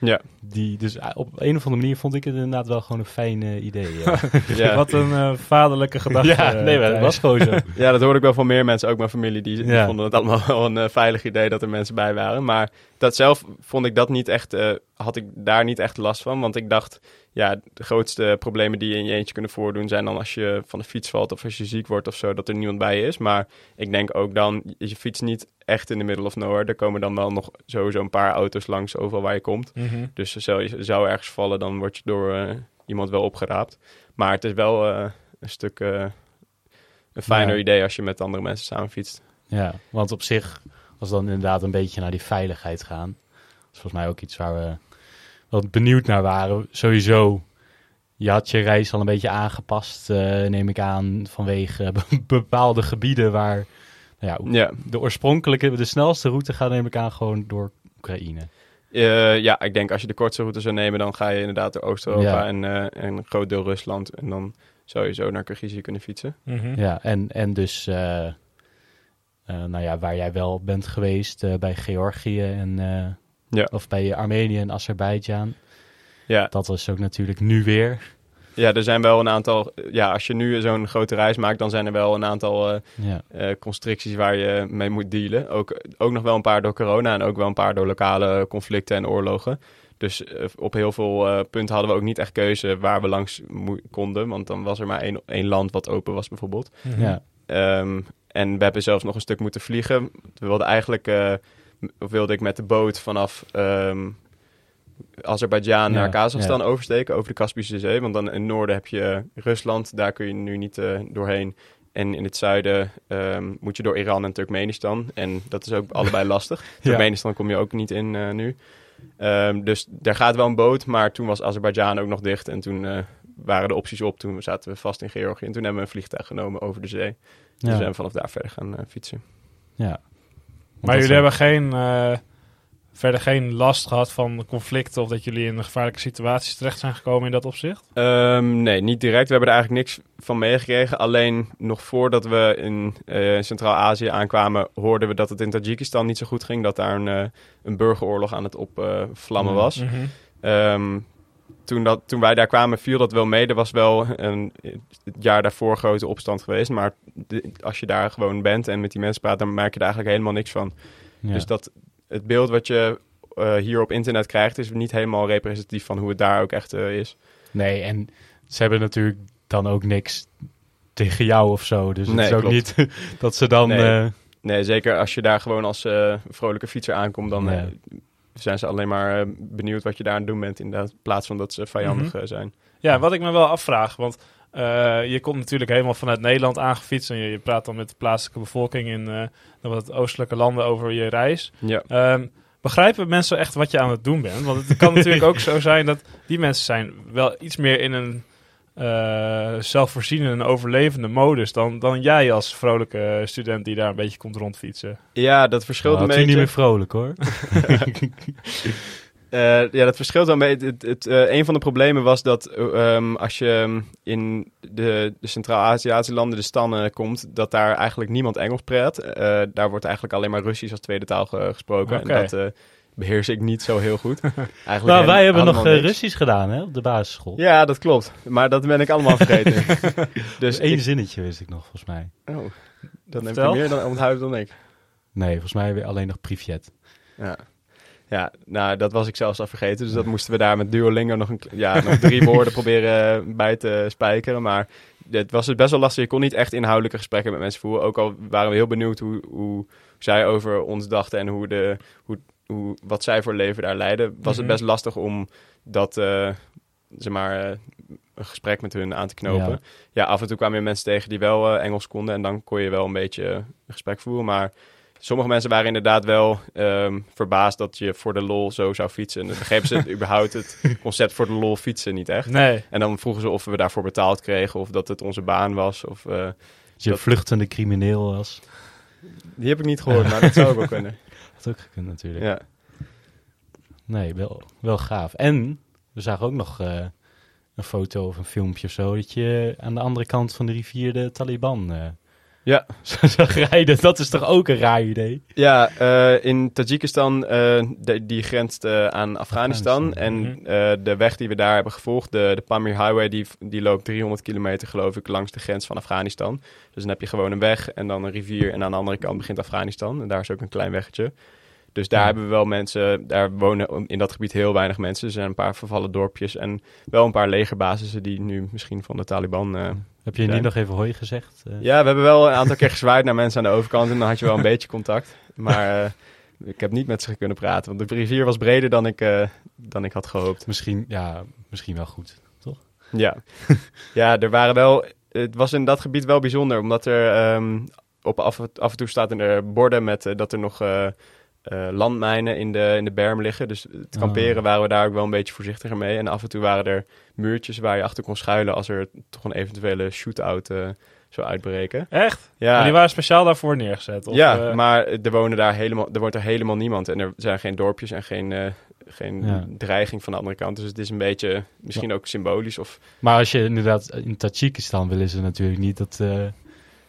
Ja. die. Dus op een of andere manier vond ik het inderdaad wel gewoon een fijn idee. ja. Ja. Wat een eh, vaderlijke gedachte. ja, nee, maar Thijs. was gewoon zo. Ja, dat hoorde ik wel van meer mensen, ook mijn familie. Die, die vonden het allemaal wel een eh, veilig idee dat er mensen bij waren. Maar dat zelf vond ik dat niet echt, eh, had ik daar niet echt last van. Want ik dacht, ja, de grootste problemen die je in je eentje kunnen voordoen zijn dan als je van de fiets valt of als je ziek wordt of zo, dat er niemand bij je is. Maar ik denk ook dan, je fietst niet echt in de middle of nowhere. Er komen dan wel nog sowieso een paar auto's langs overal waar je komt. Mhm. Dus zou je zou ergens vallen, dan word je door eh, iemand wel opgeraapt. Maar het is wel eh, een stuk eh, een fijner Ja. idee als je met andere mensen samen fietst. Ja, want op zich, als we dan inderdaad een beetje naar die veiligheid gaan, dat is volgens mij ook iets waar we wat benieuwd naar waren. Sowieso, je had je reis al een beetje aangepast, eh, neem ik aan, vanwege be- bepaalde gebieden waar, nou ja, Ja, de oorspronkelijke, de snelste route gaat neem ik aan gewoon door Oekraïne. Eh, ja, ik denk als je de kortste route zou nemen, dan ga je inderdaad door Oost-Europa Ja. en, eh, en een groot deel Rusland. En dan zou je zo naar Kyrgyzije kunnen fietsen. Mhm. Ja, en, en dus, eh, eh, nou ja, waar jij wel bent geweest bij Georgië en, eh, Ja. of bij Armenië en Azerbeidzjan. Ja, Dat is ook natuurlijk nu weer. ja, er zijn wel een aantal... Ja, als je nu zo'n grote reis maakt, dan zijn er wel een aantal eh, Ja. eh, constricties waar je mee moet dealen. Ook, ook nog wel een paar door corona en ook wel een paar door lokale conflicten en oorlogen. Dus eh, op heel veel punten hadden we ook niet echt keuze waar we langs konden. Want dan was er maar één, één land wat open was bijvoorbeeld. Ja. Ehm, en we hebben zelfs nog een stuk moeten vliegen. We wilden eigenlijk, wilde ik met de boot vanaf ehm Azerbeidzjan Ja, naar Kazachstan oversteken over de Kaspische Zee. Want dan in het noorden heb je Rusland, daar kun je nu niet eh, doorheen. En in het zuiden ehm, moet je door Iran en Turkmenistan. En dat is ook allebei lastig. Turkmenistan kom je ook niet in eh, nu. Ehm, dus daar gaat wel een boot, maar toen was Azerbeidzjan ook nog dicht. En toen eh, waren de opties op. Toen zaten we vast in Georgië. En toen hebben we een vliegtuig genomen over de zee. Dus Ja. zijn we vanaf daar verder gaan fietsen. ja. Maar jullie hebben geen, eh, verder geen last gehad van conflicten of dat jullie in gevaarlijke situaties terecht zijn gekomen in dat opzicht? Ehm, nee, niet direct. We hebben er eigenlijk niks van meegekregen. Alleen nog voordat we in eh, Centraal-Azië aankwamen, hoorden we dat het in Tajikistan niet zo goed ging. Dat daar een, eh, een burgeroorlog aan het opvlammen Ja. was. Ehm, toen, dat, toen wij daar kwamen, viel dat wel mee. Er was wel een, het jaar daarvoor grote opstand geweest. Maar de- als je daar gewoon bent en met die mensen praat, dan merk je er eigenlijk helemaal niks van. Ja. Dus dat het beeld wat je eh, hier op internet krijgt, is niet helemaal representatief van hoe het daar ook echt eh, is. Nee, en ze hebben natuurlijk dan ook niks tegen jou of zo. Dus het Nee, is ook klopt. niet dat ze dan... Nee. eh, Nee, zeker als je daar gewoon als vrolijke fietser aankomt, dan. Zijn ze alleen maar eh, benieuwd wat je daar aan het doen bent, inderdaad, in plaats van dat ze vijandig Mhm. eh, zijn. Ja, wat ik me wel afvraag, want eh, je komt natuurlijk helemaal vanuit Nederland aangefietst en je, je praat dan met de plaatselijke bevolking in de wat oostelijke landen over je reis. Ja. Ehm, begrijpen mensen echt wat je aan het doen bent? Want het kan natuurlijk ook zo zijn dat die mensen zijn wel iets meer in een eh, zelfvoorzienende en overlevende modus dan, dan jij als vrolijke student die daar een beetje komt rondfietsen. Ja, dat verschilt nou, een het is beetje. niet meer vrolijk hoor. Eh, ja, dat verschilt wel mee. Het, het, eh, een van de problemen was dat eh, ehm, als je ehm, in de, de Centraal-Aziatische landen, de stannen, komt, dat daar eigenlijk niemand Engels praat. Eh, daar wordt eigenlijk alleen maar Russisch als tweede taal ge- gesproken. En dat eh, beheers ik niet zo heel goed. Eigenlijk Nou, wij hebben nog eh, niks. Russisch gedaan hè, op de basisschool. Ja, dat klopt. Maar dat ben ik allemaal vergeten. dus Eén ik, zinnetje wist ik nog, volgens mij. oh, dan heb Vertel. je meer dan onthouden dan ik. Nee, volgens mij weer alleen nog Privet. Ja. Ja, nou, dat was ik zelfs al vergeten. Dus dat moesten we daar met Duolingo nog, een, ja, nog drie woorden proberen bij te spijkeren. Maar het was dus best wel lastig. Je kon niet echt inhoudelijke gesprekken met mensen voeren. Ook al waren we heel benieuwd hoe, hoe zij over ons dachten en hoe de, hoe, hoe, wat zij voor leven daar leidden. Was Mhm. het best lastig om dat, eh, zeg maar, eh, een gesprek met hun aan te knopen. Ja. Ja, af en toe kwamen je mensen tegen die wel eh, Engels konden en dan kon je wel een beetje een gesprek voeren. Maar sommige mensen waren inderdaad wel ehm, verbaasd dat je voor de lol zo zou fietsen. En dan begrepen ze überhaupt het concept voor de lol fietsen niet echt. Nee. En dan vroegen ze of we daarvoor betaald kregen of dat het onze baan was. Of, je Dat- vluchtende crimineel was. die heb ik niet gehoord, maar dat zou ook wel kunnen. Dat ook gekund natuurlijk. Ja. Nee, wel, wel gaaf. En we zagen ook nog eh, een foto of een filmpje of zo... dat je aan de andere kant van de rivier de Taliban eh, Ja. rijden. Dat is toch ook een raar idee? Ja, eh, in Tajikistan, eh, de- die grenst eh, aan Afghanistan. Afghanistan, En mhm. de weg die we daar hebben gevolgd, de, de Pamir Highway, die, die loopt 300 kilometer geloof ik langs de grens van Afghanistan. Dus dan heb je gewoon een weg en dan een rivier en aan de andere kant begint Afghanistan. En daar is ook een klein weggetje. Dus daar Ja. hebben we wel mensen, daar wonen in dat gebied heel weinig mensen. Er zijn een paar vervallen dorpjes en wel een paar legerbasissen die nu misschien van de Taliban... Heb je niet nog even hoi gezegd? Eh, ja, we hebben wel een aantal keer gezwaaid naar mensen aan de overkant en dan had je wel een beetje contact. Maar eh, ik heb niet met ze kunnen praten, want de rivier was breder dan ik, eh, dan ik had gehoopt. Misschien, ja, misschien wel goed. Ja. ja, er waren wel... Het was in dat gebied wel bijzonder, omdat er ehm, op af, af en toe staat er borden met dat er nog eh, landmijnen in de, in de berm liggen. Dus het Ah. kamperen waren we daar ook wel een beetje voorzichtiger mee. En af en toe waren er muurtjes waar je achter kon schuilen als er toch een eventuele shootout eh zou uitbreken. Echt? Ja, Maar die waren speciaal daarvoor neergezet? Of, ja, eh, maar er wonen daar helemaal, er woont er helemaal niemand. En er zijn geen dorpjes en geen, geen Ja. dreiging van de andere kant. Dus het is een beetje, misschien ook symbolisch. Of, Maar als je inderdaad in Tajikistan willen ze natuurlijk niet dat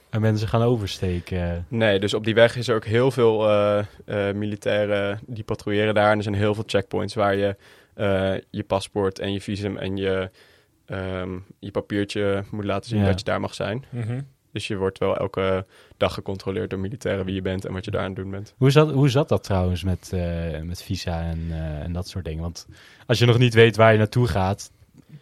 er mensen gaan oversteken. nee, dus op die weg is er ook heel veel eh, eh, militairen die patrouilleren daar. En er zijn heel veel checkpoints waar je eh, je paspoort en je visum en je, ehm, je papiertje moet laten zien Ja. dat je daar mag zijn. mhm. Dus je wordt wel elke dag gecontroleerd door militairen wie je bent en wat je daar aan het doen bent. Hoe zat, hoe zat dat trouwens met, eh, met visa en, eh, en dat soort dingen? Want als je nog niet weet waar je naartoe gaat,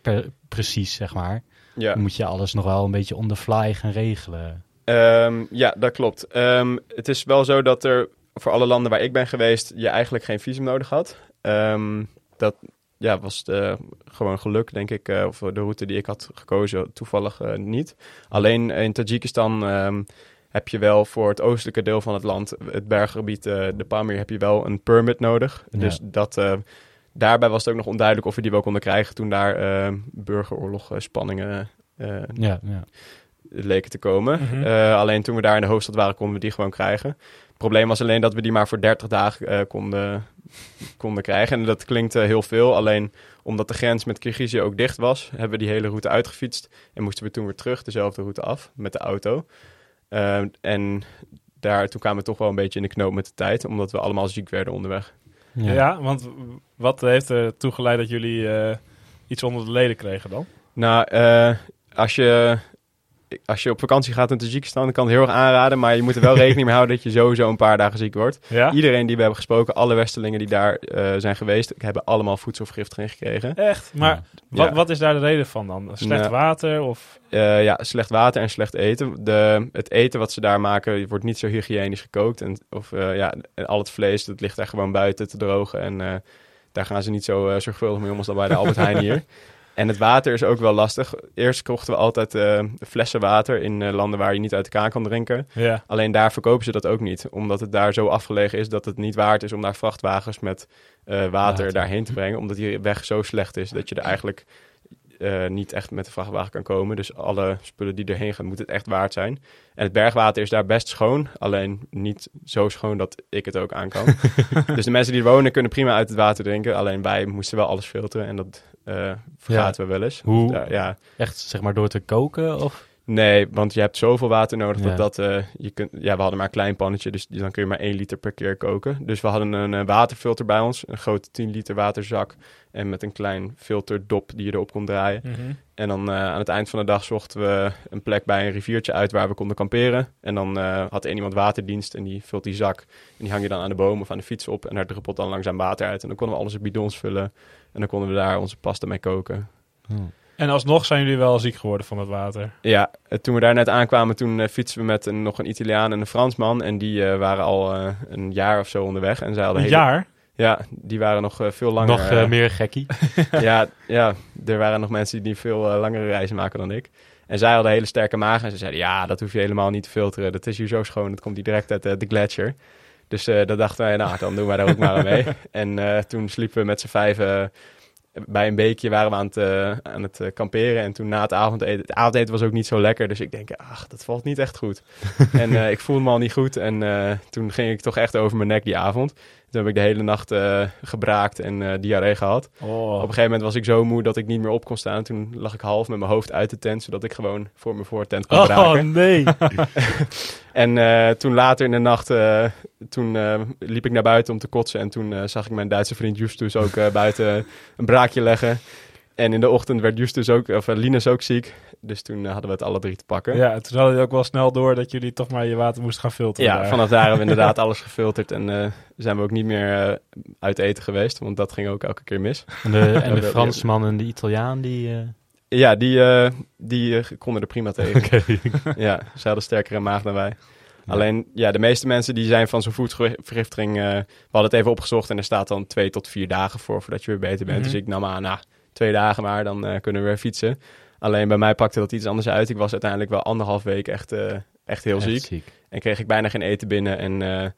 per- precies zeg maar, Ja. dan moet je alles nog wel een beetje on the fly gaan regelen. Ehm, ja, dat klopt. Ehm, het is wel zo dat er voor alle landen waar ik ben geweest, je eigenlijk geen visum nodig had. Ehm, dat ja, was de, gewoon geluk, denk ik, eh, of de route die ik had gekozen, toevallig eh, niet. Alleen in Tajikistan heb je wel voor het oostelijke deel van het land, het berggebied, eh, de Pamir, heb je wel een permit nodig. Ja. Dus dat, daarbij was het ook nog onduidelijk of we die wel konden krijgen toen daar eh, burgeroorlog eh, spanningen eh, Ja, ja. Leken te komen. Mhm. Eh, alleen toen we daar in de hoofdstad waren, konden we die gewoon krijgen. Het probleem was alleen dat we die maar voor 30 dagen eh, konden, konden krijgen. En dat klinkt eh, heel veel. Alleen omdat de grens met Kirgizië ook dicht was, hebben we die hele route uitgefietst. En moesten we toen weer terug dezelfde route af met de auto. En daar, toen kwamen we toch wel een beetje in de knoop met de tijd, omdat we allemaal ziek werden onderweg. Ja. want wat heeft er toe geleid dat jullie eh, iets onder de leden kregen dan? Nou, eh, als, je, als je op vakantie gaat in Tajikistan, dan kan het heel erg aanraden. Maar je moet er wel rekening mee houden dat je sowieso een paar dagen ziek wordt. Ja? Iedereen die we hebben gesproken, alle Westelingen die daar eh, zijn geweest, hebben allemaal voedselvergiftiging gekregen. Echt? Maar Ja. wat, Ja. wat is daar de reden van dan? Slecht Nou. water of... Eh, ja, slecht water en slecht eten. De, het eten wat ze daar maken, wordt niet zo hygiënisch gekookt. En, of eh, ja, en al het vlees, dat ligt daar gewoon buiten te drogen. En eh, daar gaan ze niet zo zorgvuldig mee om als dan bij de Albert Heijn hier. En het water is ook wel lastig. Eerst kochten we altijd eh, flessen water in eh, landen waar je niet uit de kraan kan drinken. Ja. Alleen daar verkopen ze dat ook niet. Omdat het daar zo afgelegen is dat het niet waard is om daar vrachtwagens met eh, water, Water. daarheen te brengen. Omdat die weg zo slecht is dat je er eigenlijk niet echt met de vrachtwagen kan komen. Dus alle spullen die erheen gaan, moet het echt waard zijn. En het bergwater is daar best schoon. Alleen niet zo schoon dat ik het ook aan kan. dus de mensen die er wonen kunnen prima uit het water drinken. Alleen wij moesten wel alles filteren en dat eh vergaten we wel eens. Hoe- Ja, ja. Echt zeg maar door te koken? Of? Nee, want je hebt zoveel water nodig Ja. dat dat... eh, je kunt, ja, we hadden maar een klein pannetje, dus dan kun je maar één liter per keer koken. Dus we hadden een eh, waterfilter bij ons, een grote 10 liter waterzak. En met een klein filterdop die je erop kon draaien. Mhm. En dan aan het eind van de dag zochten we een plek bij een riviertje uit waar we konden kamperen. En dan had één iemand waterdienst en die vult die zak. En die hang je dan aan de boom of aan de fiets op. En daar druppelt dan langzaam water uit. En dan konden we alles in bidons vullen. En dan konden we daar onze pasta mee koken. En alsnog zijn jullie wel ziek geworden van het water. Ja, toen we daar net aankwamen, toen eh, fietsen we met een, nog een Italiaan en een Fransman. En die eh, waren al eh, een jaar of zo onderweg. En zij hadden Een hele- jaar? Ja, die waren nog eh, veel langer. Nog meer gekkie. ja, ja, er waren nog mensen die veel langere reizen maken dan ik. En zij hadden hele sterke magen en ze zeiden, ja, dat hoef je helemaal niet te filteren. Dat is hier zo schoon, dat komt hier direct uit de gletsjer. Dus eh dat dachten wij, nou, dan doen wij daar ook maar aan mee. En eh, toen sliepen we met z'n vijven eh, bij een beekje, waren we aan het, aan het kamperen. En toen na het avondeten, het avondeten was ook niet zo lekker. Dus ik denk, ach, dat valt niet echt goed. en ik voelde me al niet goed. En toen ging ik toch echt over mijn nek die avond. Toen heb ik de hele nacht eh, gebraakt en eh, diarree gehad. Oh. Op een gegeven moment was ik zo moe dat ik niet meer op kon staan. Toen lag ik half met mijn hoofd uit de tent, zodat ik gewoon voor mijn voortent kon Oh braken. nee. En eh, toen later in de nacht, toen liep ik naar buiten om te kotsen. En toen zag ik mijn Duitse vriend Justus ook buiten een braakje leggen. En in de ochtend werd Justus ook, of eh, Linus ook ziek. Dus toen eh, hadden we het alle drie te pakken. Ja, en toen hadden jullie ook wel snel door dat jullie toch maar je water moesten gaan filteren. Ja, daar. vanaf daar hebben we inderdaad alles gefilterd. En eh, zijn we ook niet meer eh, uit eten geweest, want dat ging ook elke keer mis. En de, en de Fransman en de Italiaan, die... eh, Ja, die, eh, die konden er prima tegen. Oké. Ja, ze hadden sterkere maag dan wij. Alleen, ja, de meeste mensen die zijn van zo'n voedselvergiftiging... eh, we hadden het even opgezocht en er staat dan twee tot vier dagen voor... voordat je weer beter bent. Mhm. Dus ik nam aan, nou, twee dagen maar, dan eh, kunnen we weer fietsen. Alleen bij mij pakte dat iets anders uit. Ik was uiteindelijk wel anderhalf week echt, eh, echt heel Echt ziek. En kreeg ik bijna geen eten binnen en... eh,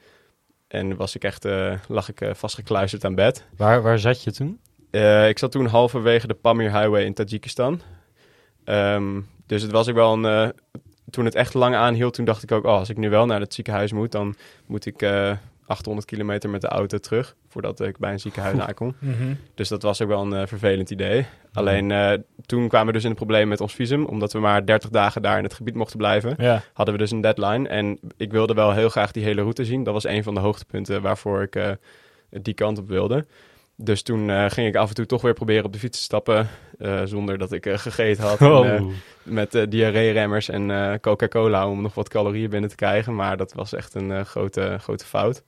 en was ik echt, lag ik vastgekluisterd aan bed. Waar, waar zat je toen? Ik zat toen halverwege de Pamir Highway in Tajikistan. Ehm, dus het was ook wel een... toen het echt lang aanhield, toen dacht ik ook... Oh, als ik nu wel naar het ziekenhuis moet, dan moet ik 800 kilometer met de auto terug... voordat ik bij een ziekenhuis aankom. Mhm. Dus dat was ook wel een eh, vervelend idee. Alleen eh, toen kwamen we dus in het probleem met ons visum... omdat we maar 30 dagen daar in het gebied mochten blijven Ja. hadden we dus een deadline. En ik wilde wel heel graag die hele route zien. Dat was een van de hoogtepunten waarvoor ik eh, die kant op wilde. Dus toen ging ik af en toe toch weer proberen op de fiets te stappen. zonder dat ik gegeten had. Oh. En, met diarree-remmers en Coca-Cola om nog wat calorieën binnen te krijgen. Maar dat was echt een grote, grote fout.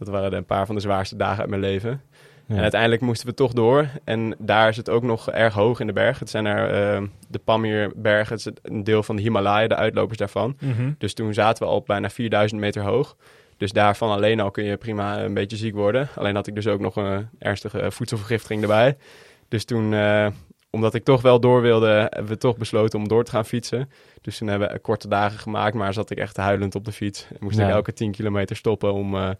Dat waren een paar van de zwaarste dagen uit mijn leven. Ja. En uiteindelijk moesten we toch door. En daar is het ook nog erg hoog in de berg. Het zijn er eh, de Pamir-bergen. Het is een deel van de Himalaya, de uitlopers daarvan. Mhm. Dus toen zaten we al op bijna 4000 meter hoog. Dus daarvan alleen al kun je prima een beetje ziek worden. Alleen had ik dus ook nog een ernstige voedselvergiftiging erbij. Dus toen, eh, omdat ik toch wel door wilde, hebben we toch besloten om door te gaan fietsen. Dus toen hebben we korte dagen gemaakt, maar zat ik echt huilend op de fiets. En moest Ja. ik elke 10 kilometer stoppen om eh,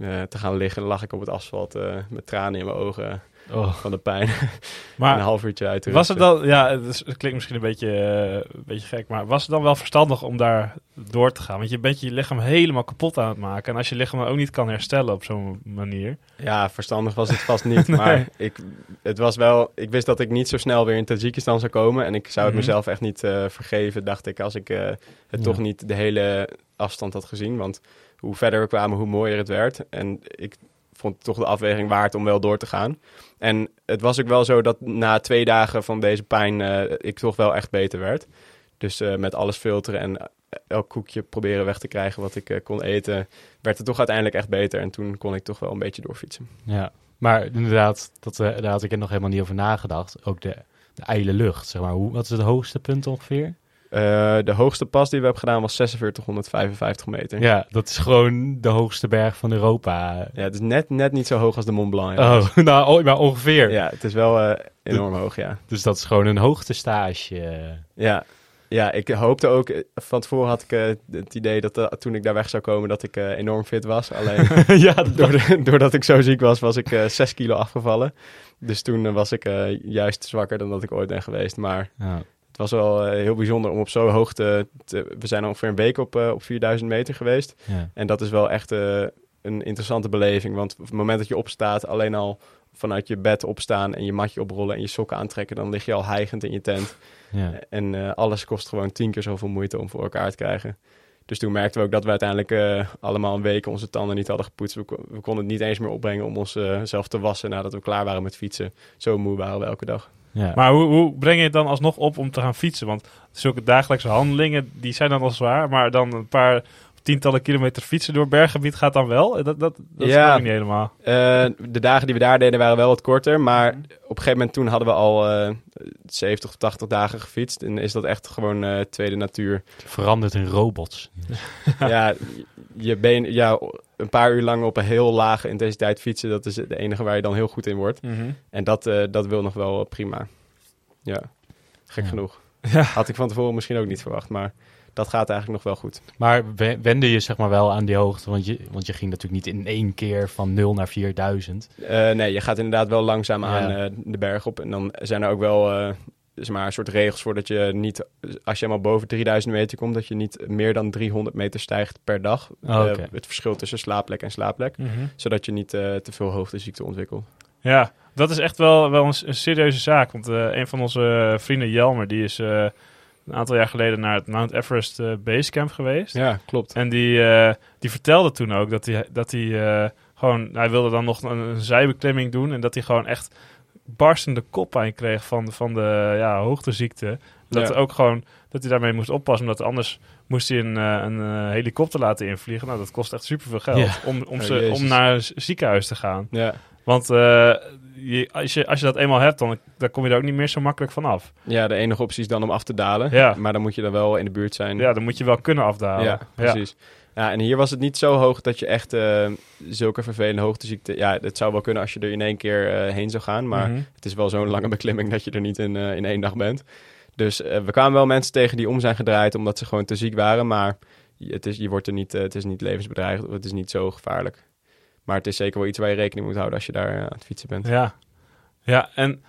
eh, te gaan liggen. Dan lag ik op het asfalt eh, met tranen in mijn ogen Oh. van de pijn. Maar een half uurtje uit was het dan, ja, het, is- het klinkt misschien een beetje, eh, een beetje gek, maar was het dan wel verstandig om daar door te gaan? Want je bent je lichaam helemaal kapot aan het maken. En als je lichaam ook niet kan herstellen op zo'n manier. Ja, verstandig was het vast niet. Nee. Maar ik, het was wel, ik wist dat ik niet zo snel weer in Tajikistan zou komen. En ik zou het Mhm. mezelf echt niet vergeven, dacht ik, als ik het Ja. toch niet de hele afstand had gezien. Want hoe verder we kwamen, hoe mooier het werd. En ik vond toch de afweging waard om wel door te gaan. En het was ook wel zo dat na twee dagen van deze pijn eh, ik toch wel echt beter werd. Dus eh, met alles filteren en elk koekje proberen weg te krijgen wat ik eh, kon eten, werd het toch uiteindelijk echt beter. En toen kon ik toch wel een beetje doorfietsen. Ja, maar inderdaad, dat, eh, daar had ik er nog helemaal niet over nagedacht. Ook de, de ijle lucht, zeg maar. Hoe, wat is het hoogste punt ongeveer? Eh, de hoogste pas die we hebben gedaan was 4655 meter. Ja, dat is gewoon de hoogste berg van Europa. Ja, het is net, net niet zo hoog als de Mont Blanc. Oh, nou, maar ongeveer. Ja, het is wel eh, enorm hoog, ja. Dus dat is gewoon een hoogtestage. Ja. Ja, ik hoopte ook, eh, van tevoren had ik het idee dat toen ik daar weg zou komen, dat ik eh, enorm fit was. Alleen ja, dat, door- doordat ik zo ziek was, was ik eh 6 kilo afgevallen. Dus toen was ik juist zwakker dan dat ik ooit ben geweest. Maar ja. Het was wel eh, heel bijzonder om op zo'n hoogte, te, we zijn ongeveer een week op, eh, op 4000 meter geweest. Ja. En dat is wel echt eh, een interessante beleving. Want op het moment dat je opstaat, alleen al vanuit je bed opstaan en je matje oprollen en je sokken aantrekken, dan lig je al hijgend in je tent. Ja. En alles kost gewoon tien keer zoveel moeite om voor elkaar te krijgen. Dus toen merkten we ook dat we uiteindelijk allemaal een week onze tanden niet hadden gepoetst. We, kon- we konden het niet eens meer opbrengen om onszelf zelf te wassen nadat we klaar waren met fietsen. Zo moe waren we elke dag. Ja. Maar hoe, hoe breng je het dan alsnog op om te gaan fietsen? Want zulke dagelijkse handelingen, die zijn dan al zwaar. Maar dan een paar tientallen kilometer fietsen door berggebied gaat dan wel? Dat, dat, dat Ja. snap ik niet helemaal. Eh, de dagen die we daar deden waren wel wat korter. Maar op een gegeven moment toen hadden we al eh 70 of 80 dagen gefietst. En is dat echt gewoon eh, tweede natuur. Veranderd in robots. ja, je been, ja, een paar uur lang op een heel lage intensiteit fietsen, dat is het enige waar je dan heel goed in wordt. Mhm. En dat, eh, dat wil nog wel prima. Ja, gek Ja. genoeg. Ja. Had ik van tevoren misschien ook niet verwacht, maar dat gaat eigenlijk nog wel goed. Maar we- wende je zeg maar wel aan die hoogte? Want je, want je ging natuurlijk niet in één keer van 0 naar 4000. Eh, nee, je gaat inderdaad wel langzaam Ja. aan eh, de berg op. En dan zijn er ook wel eh, zeg maar, een soort regels voor dat je niet, als je helemaal boven 3000 meter komt, dat je niet meer dan 300 meter stijgt per dag. Oh, Eh, het verschil tussen slaapplek en slaapplek. Mhm. Zodat je niet eh, te veel hoogteziekte ontwikkelt. Ja, dat is echt wel, wel een, serieuze zaak. Want eh, een van onze vrienden, Jelmer, die is een aantal jaar geleden naar het Mount Everest Basecamp geweest. Ja, klopt. En die, die vertelde toen ook dat hij, dat hij gewoon, hij wilde dan nog een, een zijbeklimming doen. En dat hij gewoon echt barstende koppijn kreeg van, van de ja, hoogteziekte. Dat Ja. ook gewoon, dat hij daarmee moest oppassen. Omdat anders moest hij een, eh, een eh, helikopter laten invliegen. Nou, dat kost echt superveel geld Ja. om, om, Oh, ze, om naar een ziekenhuis te gaan. Ja. Want eh, je, als, je, als je dat eenmaal hebt, dan, dan kom je er ook niet meer zo makkelijk van af. ja, de enige optie is dan om af te dalen. Ja. Maar dan moet je dan wel in de buurt zijn. Ja, dan moet je wel kunnen afdalen. Ja, precies. Ja. En hier was het niet zo hoog dat je echt eh, zulke vervelende hoogteziekte... Ja, het zou wel kunnen als je er in één keer eh, heen zou gaan. Maar Mhm. het is wel zo'n lange beklimming dat je er niet in, eh, in één dag bent. Dus we kwamen wel mensen tegen die om zijn gedraaid omdat ze gewoon te ziek waren. Maar het is, je wordt er niet, het is niet levensbedreigend, het is niet zo gevaarlijk. Maar het is zeker wel iets waar je rekening moet houden als je daar aan het fietsen bent. Ja, ja en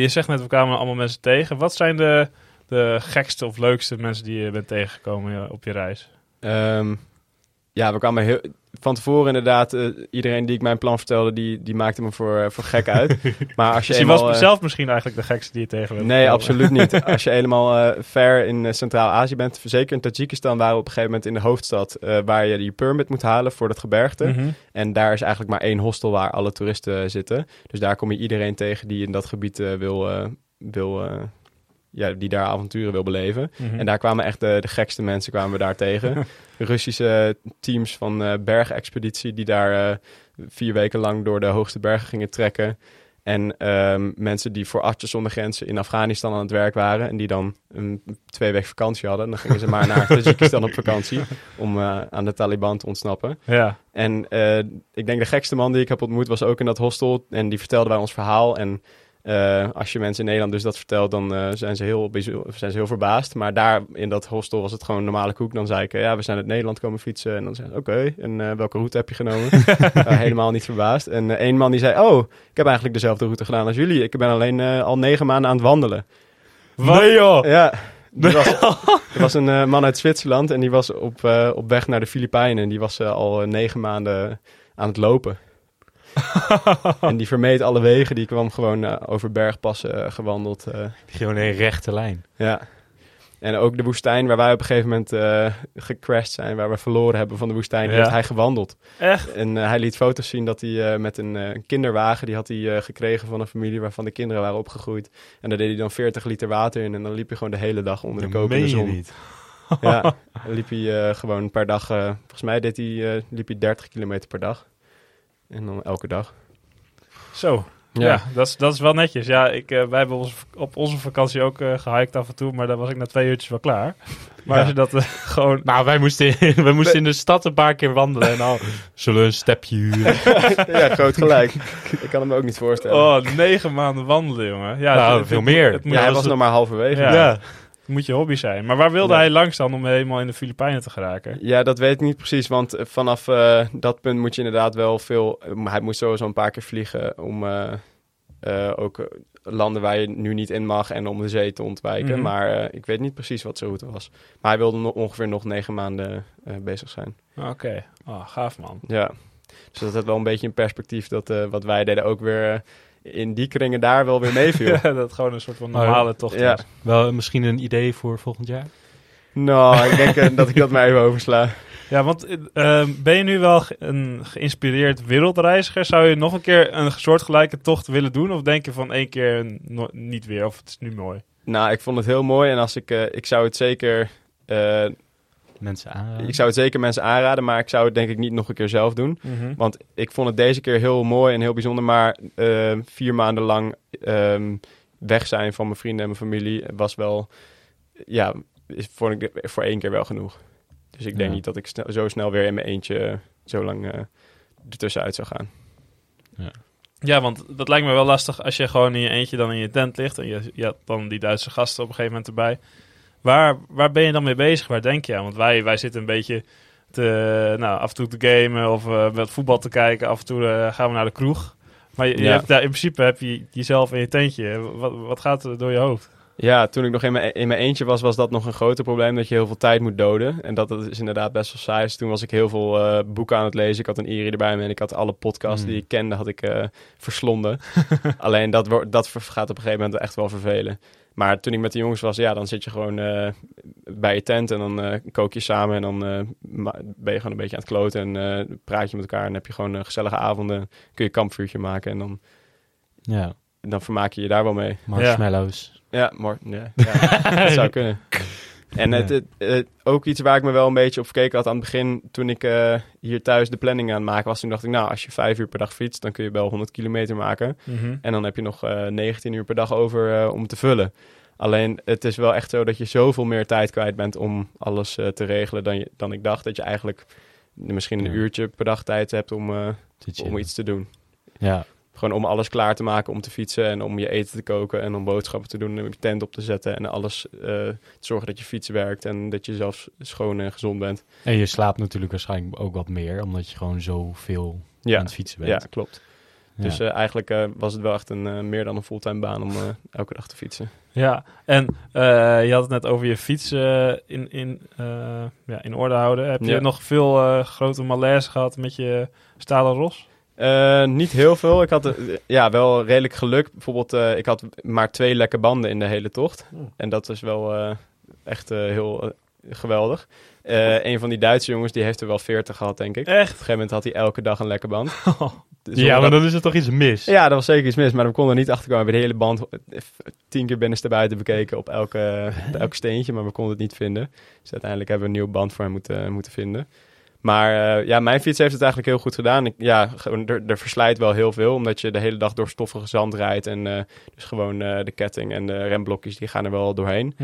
je zegt net, we kwamen allemaal mensen tegen. Wat zijn de, de gekste of leukste mensen die je bent tegengekomen ja, op je reis? Ehm, ja, we kwamen heel, van tevoren inderdaad, eh, iedereen die ik mijn plan vertelde, die, die maakte me voor, eh, voor gek uit. maar als je Dus je eenmaal, was eh, zelf misschien eigenlijk de gekste die je tegen bent Nee, absoluut niet. Als je helemaal eh, ver in Centraal-Azië bent, zeker in Tajikistan, waren we op een gegeven moment in de hoofdstad, eh, waar je je permit moet halen voor dat gebergte. Mhm. En daar is eigenlijk maar één hostel waar alle toeristen zitten. Dus daar kom je iedereen tegen die in dat gebied wil, eh, wil eh, ja, die daar avonturen wil beleven. Mhm. En daar kwamen echt de, de gekste mensen kwamen we daar tegen. Russische teams van eh bergexpeditie die daar eh, vier weken lang door de hoogste bergen gingen trekken. En ehm, mensen die voor Artsen zonder Grenzen in Afghanistan aan het werk waren. En die dan een twee weken vakantie hadden. En dan gingen ze maar naar Tajikistan op vakantie. Om eh, aan de Taliban te ontsnappen. Ja, En ik denk de gekste man die ik heb ontmoet was ook in dat hostel. En die vertelde wij ons verhaal. En eh, als je mensen in Nederland dus dat vertelt, dan eh, zijn, ze heel, zijn ze heel verbaasd. Maar daar in dat hostel was het gewoon een normale koek. Dan zei ik, eh, ja, we zijn uit Nederland komen fietsen. En dan zei ze, oké, en welke route heb je genomen? Helemaal niet verbaasd. En één man die zei, oh, ik heb eigenlijk dezelfde route gedaan als jullie. Ik ben alleen al negen maanden aan het wandelen. Wat? joh! Ja, was, er was een man uit Zwitserland en die was op, op weg naar de Filipijnen. En die was al negen maanden aan het lopen. en die vermeed alle wegen. Die kwam gewoon eh, over bergpassen eh, gewandeld. eh, Gewoon een rechte lijn. ja. En ook de woestijn waar wij op een gegeven moment gecrashed zijn, waar we verloren hebben van de woestijn, Ja. heeft hij gewandeld. Echt? En hij liet foto's zien dat hij met een kinderwagen, die had hij gekregen van een familie waarvan de kinderen waren opgegroeid. En daar deed hij dan 40 liter water in en dan liep hij gewoon de hele dag onder de kokende meen je zon. niet. Ja, dan liep hij gewoon per dag, volgens mij deed hij, liep hij 30 kilometer per dag. En dan elke dag. Zo. Ja, dat, is, dat is wel netjes. Ja, ik, eh, wij hebben ons, op onze vakantie ook eh gehiked af en toe, maar dan was ik na twee uurtjes wel klaar. Maar Ja. als je dat eh, gewoon... Nou, wij moesten, wij moesten in de stad een paar keer wandelen. En al, zullen we een stepje huren? ja, groot gelijk. ik kan hem ook niet voorstellen. Oh, negen maanden wandelen, jongen. Ja, Nou, het- veel het- meer. Het ja, hij het was nog maar halverwege. Ja. Moet je hobby zijn. Maar waar wilde Ja. hij langs dan om helemaal in de Filipijnen te geraken? Ja, dat weet ik niet precies, want eh, vanaf eh, dat punt moet je inderdaad wel veel... eh, hij moest sowieso een paar keer vliegen om ook landen waar je nu niet in mag en om de zee te ontwijken. Mhm. Maar ik weet niet precies wat zijn route was. Maar hij wilde nog ongeveer nog negen maanden bezig zijn. Oké, oh, gaaf man. Ja, dus dat had wel een beetje in perspectief dat wat wij deden ook weer in die kringen daar wel weer meeviel. Ja, dat gewoon een soort van normale tocht Ja. is. Wel misschien een idee voor volgend jaar? Nou, ik denk eh, dat ik dat maar even oversla. Ja, want eh, ehm, ben je nu wel een geïnspireerd wereldreiziger? Zou je nog een keer een soortgelijke tocht willen doen? Of denk je van één keer no- niet weer? Of het is nu mooi? Nou, ik vond het heel mooi en als ik, eh, ik zou het zeker, eh, Mensen aanraden? ik zou het zeker mensen aanraden, maar ik zou het denk ik niet nog een keer zelf doen. Want ik vond het deze keer heel mooi en heel bijzonder, maar eh, vier maanden lang ehm, weg zijn van mijn vrienden en mijn familie was wel, ja, is voor, ik, voor één keer wel genoeg. Dus ik denk Ja. niet dat ik snel- zo snel weer in mijn eentje zo lang eh ertussenuit zou gaan. Ja, want dat lijkt me wel lastig als je gewoon in je eentje dan in je tent ligt. En je, je had dan die Duitse gasten op een gegeven moment erbij. Waar, waar ben je dan mee bezig? Waar denk je aan? Want wij, wij zitten een beetje te, nou, af en toe te gamen of eh, wat voetbal te kijken. Af en toe eh, gaan we naar de kroeg. Maar je, hebt, daar, in principe heb je jezelf in je tentje. Wat, wat gaat er door je hoofd? Ja, toen ik nog in mijn, in mijn eentje was, was dat nog een groter probleem. Dat je heel veel tijd moet doden. En dat, dat is inderdaad best wel saai. Dus toen was ik heel veel eh, boeken aan het lezen. Ik had een Iri erbij me en ik had alle podcasts Mm. die ik kende, had ik verslonden. Alleen dat, dat gaat op een gegeven moment echt wel vervelen. Maar toen ik met de jongens was, ja, dan zit je gewoon eh, bij je tent en dan eh, kook je samen. En dan eh, ben je gewoon een beetje aan het kloten en praat je met elkaar. En heb je gewoon gezellige avonden. Kun je kampvuurtje maken en dan, Ja, dan vermaak je je daar wel mee. marshmallows. Ja, maar ja, ja dat zou kunnen. En het, het, het- ook iets waar ik me wel een beetje op gekeken had aan het begin, toen ik eh, hier thuis de planning aan het maken was, toen dacht ik, nou, als je vijf uur per dag fietst, dan kun je wel 100 kilometer maken. En dan heb je nog eh 19 uur per dag over eh, om te vullen. Alleen, het is wel echt zo dat je zoveel meer tijd kwijt bent om alles te regelen dan, je, dan ik dacht. Dat je eigenlijk misschien een Ja. uurtje per dag tijd hebt om, om iets te doen. Ja, Gewoon om alles klaar te maken om te fietsen en om je eten te koken en om boodschappen te doen en om je tent op te zetten en alles eh, te zorgen dat je fiets werkt en dat je zelf schoon en gezond bent. en je slaapt natuurlijk waarschijnlijk ook wat meer, omdat je gewoon zoveel Ja, aan het fietsen ja bent. klopt. Ja. Dus eh, eigenlijk eh, was het wel echt een, meer dan een fulltime baan om elke dag te fietsen. Ja, en eh, je had het net over je fiets eh, in, in, eh, ja, in orde houden. Heb je Ja. nog veel eh, grote malaise gehad met je stalen ros? Eh, niet heel veel. Ik had eh, ja, wel redelijk geluk. Bijvoorbeeld, eh, ik had maar twee lekke banden in de hele tocht. Hmm. En dat is wel echt heel geweldig. Een van die Duitse jongens, die heeft er wel 40 gehad, denk ik. Op een gegeven moment had hij elke dag een lekke band. Dus ja, maar dan is er toch iets mis? Ja, dat was zeker iets mis, maar we konden er niet achterkomen. We hebben de hele band tien keer binnenste buiten bekeken op elke, elk steentje, maar we konden het niet vinden. Dus uiteindelijk hebben we een nieuwe band voor hem moeten, moeten vinden. Maar eh, ja, mijn fiets heeft het eigenlijk heel goed gedaan. Ik, ja, er, er verslijt wel heel veel, omdat je de hele dag door stoffige zand rijdt. En eh, dus gewoon eh, de ketting en de remblokjes, die gaan er wel doorheen.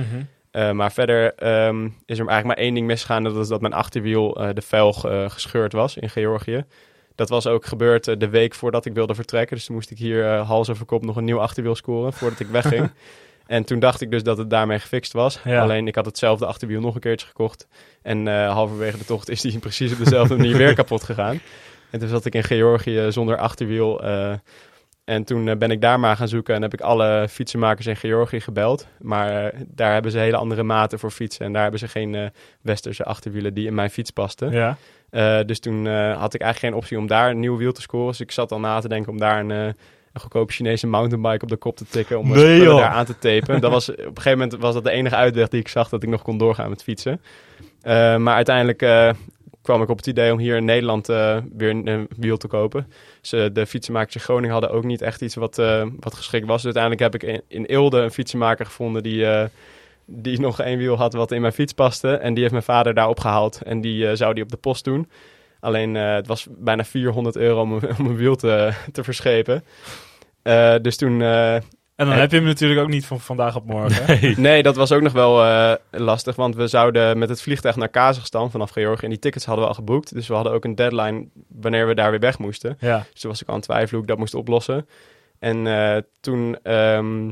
Eh, maar verder ehm, is er eigenlijk maar één ding misgegaan. Dat is dat mijn achterwiel, de velg, gescheurd was in Georgië. Dat was ook gebeurd de week voordat ik wilde vertrekken. Dus toen moest ik hier hals over kop nog een nieuw achterwiel scoren voordat ik wegging. en toen dacht ik dus dat het daarmee gefixt was. Ja. Alleen ik had hetzelfde achterwiel nog een keertje gekocht. En eh, halverwege de tocht is die precies op dezelfde manier weer kapot gegaan. En toen zat ik in Georgië zonder achterwiel. eh, en toen eh, ben ik daar maar gaan zoeken en heb ik alle fietsenmakers in Georgië gebeld. Maar daar hebben ze hele andere maten voor fietsen. En daar hebben ze geen westerse achterwielen die in mijn fiets pasten. Ja. Dus toen had ik eigenlijk geen optie om daar een nieuw wiel te scoren. Dus ik zat al na te denken om daar een, een goedkope Chinese mountainbike op de kop te tikken. Om Nee, daar aan te tapen. dat was, op een gegeven moment was dat de enige uitweg die ik zag dat ik nog kon doorgaan met fietsen. Eh, maar uiteindelijk eh, kwam ik op het idee om hier in Nederland eh, weer een, een wiel te kopen. Dus de fietsenmakers in Groningen hadden ook niet echt iets wat, wat geschikt was. Dus uiteindelijk heb ik in, in Eelde een fietsenmaker gevonden die, die nog één wiel had wat in mijn fiets paste. En die heeft mijn vader daar opgehaald en die zou die op de post doen. Alleen eh, het was bijna 400 euro om, een- om een wiel te, te verschepen. Eh, dus toen eh, En dan heb je hem natuurlijk ook niet van vandaag op morgen. Nee. Nee, dat was ook nog wel eh, lastig, want we zouden met het vliegtuig naar Kazachstan vanaf Georgië en die tickets hadden we al geboekt. Dus we hadden ook een deadline wanneer we daar weer weg moesten. Ja. Dus toen was ik aan het twijfelen hoe ik dat moest oplossen. En eh, toen ehm,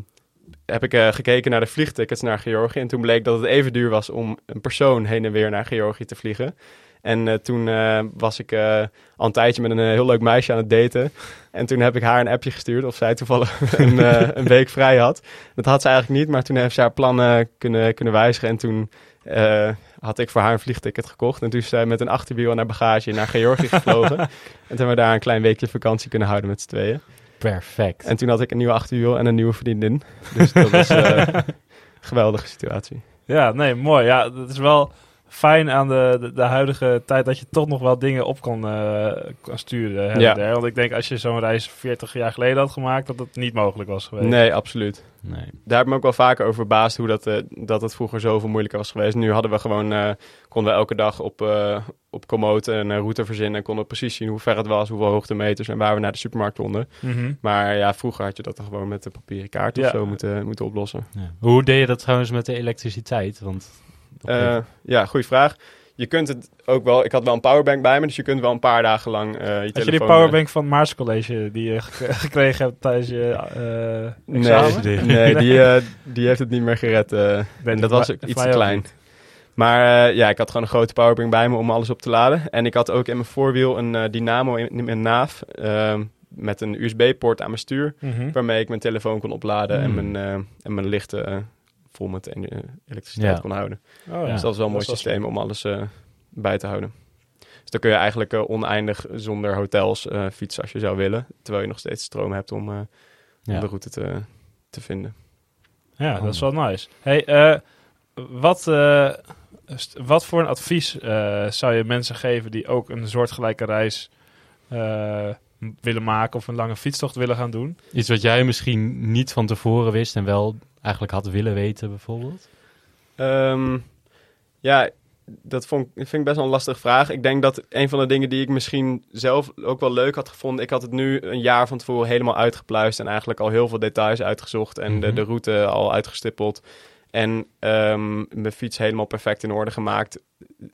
heb ik gekeken naar de vliegtickets naar Georgië en toen bleek dat het even duur was om een persoon heen en weer naar Georgië te vliegen. En eh, toen eh, was ik eh, al een tijdje met een heel leuk meisje aan het daten. En toen heb ik haar een appje gestuurd of zij toevallig een, eh, een week vrij had. Dat had ze eigenlijk niet, maar toen heeft ze haar plannen kunnen, kunnen wijzigen. En toen eh, had ik voor haar een vliegticket gekocht. En toen is zij met een achterwiel en haar bagage naar Georgië gevlogen. en toen hebben we daar een klein weekje vakantie kunnen houden met z'n tweeën. Perfect. En toen had ik een nieuwe achterwiel en een nieuwe vriendin. Dus dat was eh, een geweldige situatie. ja, nee, mooi. Ja, het is wel fijn aan de, de, de huidige tijd dat je toch nog wel dingen op kan, eh, kan sturen. Ja. der. Want ik denk als je zo'n reis 40 jaar geleden had gemaakt, dat het niet mogelijk was geweest. Nee, absoluut. Nee. Daar heb ik me ook wel vaker over verbaasd hoe dat, eh, dat het vroeger zoveel moeilijker was geweest. Nu hadden we gewoon, eh, konden we elke dag op, eh op Komoot een route verzinnen en konden we precies zien hoe ver het was, hoeveel hoogtemeters en waar we naar de supermarkt konden. Mhm. Maar ja, vroeger had je dat dan gewoon met een papieren kaart of zo moeten, moeten oplossen. Ja. Hoe deed je dat trouwens met de elektriciteit? Want Eh, ja, goede vraag. je kunt het ook wel... Ik had wel een powerbank bij me, dus je kunt wel een paar dagen lang eh, je Had je die telefoon... powerbank van het Maars College die je gek- gekregen hebt tijdens je eh Nee, examen? Nee. nee die, eh, die heeft het niet meer gered. eh. En dat was ook iets te klein. Maar eh, ja, ik had gewoon een grote powerbank bij me om alles op te laden. En ik had ook in mijn voorwiel een eh, dynamo in, in mijn naaf. ehm, met een USB-poort aan mijn stuur. Mhm. Waarmee ik mijn telefoon kon opladen en, mijn, eh, en mijn lichten eh, vol met eh, elektriciteit Ja. kon houden. Oh, ja. Dus dat is wel een mooi systeem om alles eh, bij te houden. Dus dan kun je eigenlijk eh, oneindig zonder hotels eh, fietsen als je zou willen. Terwijl je nog steeds stroom hebt om, eh, om de route te, te vinden. Ja, dat is wel nice. Hey, eh, wat, eh, wat voor een advies zou je mensen geven die ook een soortgelijke reis eh, willen maken of een lange fietstocht willen gaan doen? Iets wat jij misschien niet van tevoren wist en wel eigenlijk had willen weten, bijvoorbeeld? Ehm, ja, dat vond, ik- vind ik best wel een lastige vraag. Ik denk dat een van de dingen die ik misschien zelf ook wel leuk had gevonden... Ik had het nu een jaar van tevoren helemaal uitgepluist... en eigenlijk al heel veel details uitgezocht... en de, Mhm. de route al uitgestippeld. En ehm, mijn fiets helemaal perfect in orde gemaakt...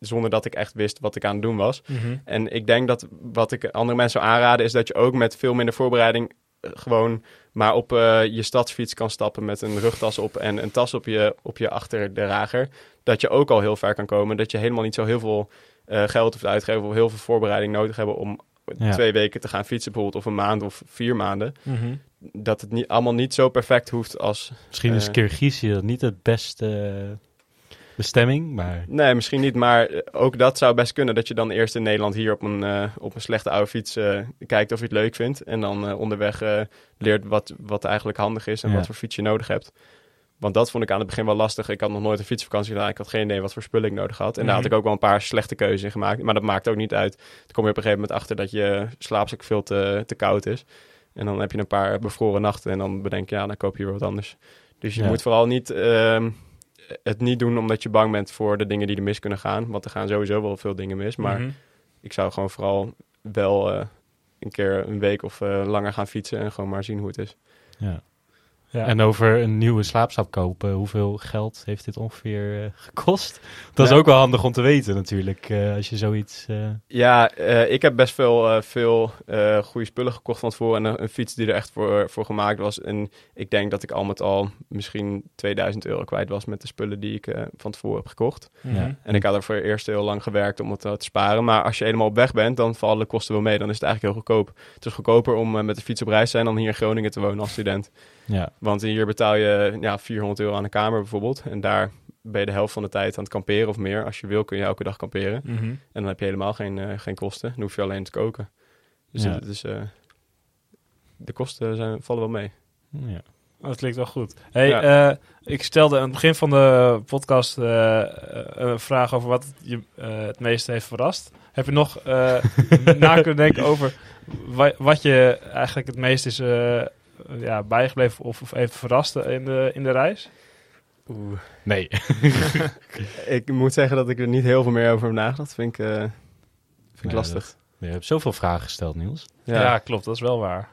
zonder dat ik echt wist wat ik aan het doen was. En ik denk dat wat ik andere mensen zou aanraden... is dat je ook met veel minder voorbereiding... eh, gewoon maar op eh, je stadsfiets kan stappen met een rugtas op... en een tas op je, op je achterdrager dat je ook al heel ver kan komen. Dat je helemaal niet zo heel veel eh, geld hoeft uitgeven of heel veel voorbereiding nodig hebben om Ja. twee weken te gaan fietsen, bijvoorbeeld, of een maand of vier maanden. Mhm. Dat het niet, allemaal niet zo perfect hoeft als. Misschien is dat niet het beste bestemming, maar Nee, misschien niet, maar eh, ook dat zou best kunnen. Dat je dan eerst in Nederland hier op een, eh, op een slechte oude fiets eh, kijkt of je het leuk vindt. En dan onderweg leert wat, wat eigenlijk handig is en Ja. wat voor fiets je nodig hebt. Want dat vond ik aan het begin wel lastig. Ik had nog nooit een fietsvakantie gedaan. Ik had geen idee wat voor spullen ik nodig had. En daar had ik ook wel een paar slechte keuzes in gemaakt. Maar dat maakt ook niet uit. Dan kom je op een gegeven moment achter dat je slaapzak veel te, te koud is. En dan heb je een paar bevroren nachten. En dan bedenk je, ja, dan koop je weer wat anders. Dus je Ja. moet vooral niet, ehm, het niet doen omdat je bang bent voor de dingen die er mis kunnen gaan. Want er gaan sowieso wel veel dingen mis. Maar Mhm. ik zou gewoon vooral wel eh, een keer een week of eh, langer gaan fietsen. En gewoon maar zien hoe het is. ja. Ja. En over een nieuwe slaapstap kopen, hoeveel geld heeft dit ongeveer eh, gekost? Dat is ook wel handig om te weten natuurlijk, eh, als je zoiets... eh, Ja, eh, ik heb best veel, eh, veel eh, goede spullen gekocht van tevoren. En een, een fiets die er echt voor, voor gemaakt was. En ik denk dat ik al met al misschien 2000 euro kwijt was met de spullen die ik eh, van tevoren heb gekocht. Mhm. Ja. En ik had er voor eerst heel lang gewerkt om het te sparen. Maar als je helemaal op weg bent, dan vallen de kosten wel mee. Dan is het eigenlijk heel goedkoop. Het is goedkoper om met de fiets op reis te zijn dan hier in Groningen te wonen als student. Ja. Want hier betaal je ja, 400 euro aan de kamer bijvoorbeeld. En daar ben je de helft van de tijd aan het kamperen of meer. Als je wil kun je elke dag kamperen. Mhm. En dan heb je helemaal geen, eh, geen kosten. Dan hoef je alleen te koken. Dus Ja. het is, eh, de kosten zijn, vallen wel mee. ja. Oh, Dat klinkt wel goed. Hey, Ja. eh, ik stelde aan het begin van de podcast een vraag over wat je het meeste heeft verrast. Heb je nog na kunnen denken over wa- wat je eigenlijk het meest is ja, bijgebleven of, of heeft verrast in de, in de reis? Oeh. Nee. Ik moet zeggen dat ik er niet heel veel meer over heb nagedacht. Vind ik, eh, vind ik Nee, lastig. Je hebt zoveel vragen gesteld, Niels. Ja, Ja. klopt. Dat is wel waar.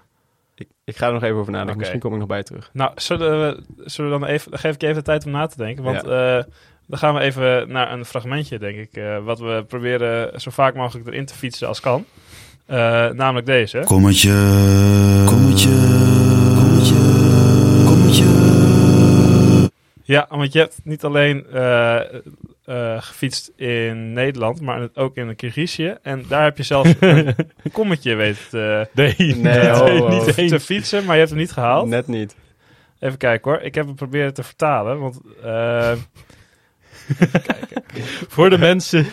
Ik, ik ga er nog even over nadenken. Misschien kom ik nog bij terug. Nou, zullen we, zullen we dan even, dan geef ik je even de tijd om na te denken. Want eh, dan gaan we even naar een fragmentje, denk ik. eh, wat we proberen zo vaak mogelijk erin te fietsen als kan. Eh, namelijk deze. Kommetje, kommetje, Ja, want je hebt niet alleen eh, eh, gefietst in Nederland, maar ook in Kirgizië. En daar heb je zelfs een kommetje weten te, Nee, Nee, ho, ho. niet te fietsen, maar je hebt hem niet gehaald. Net niet. Even kijken hoor. Ik heb hem proberen te vertalen, want... eh, Voor de mensen...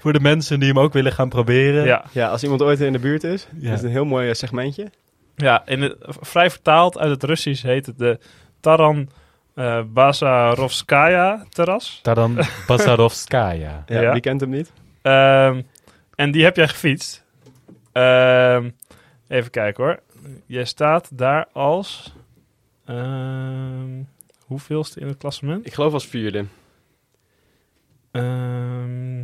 Voor de mensen die hem ook willen gaan proberen. ja, Ja, als iemand ooit in de buurt is, Ja. is het een heel mooi segmentje. Ja, in het, vrij vertaald uit het Russisch heet het de Taran eh Bazarovskaya terras. Taran Bazarovskaya. Ja, Ja. Wie kent hem niet? Ehm, en die heb jij gefietst. Ehm, even kijken hoor. Jij staat daar als... ehm hoeveelste in het klassement? Ik geloof als vierde. Ehm,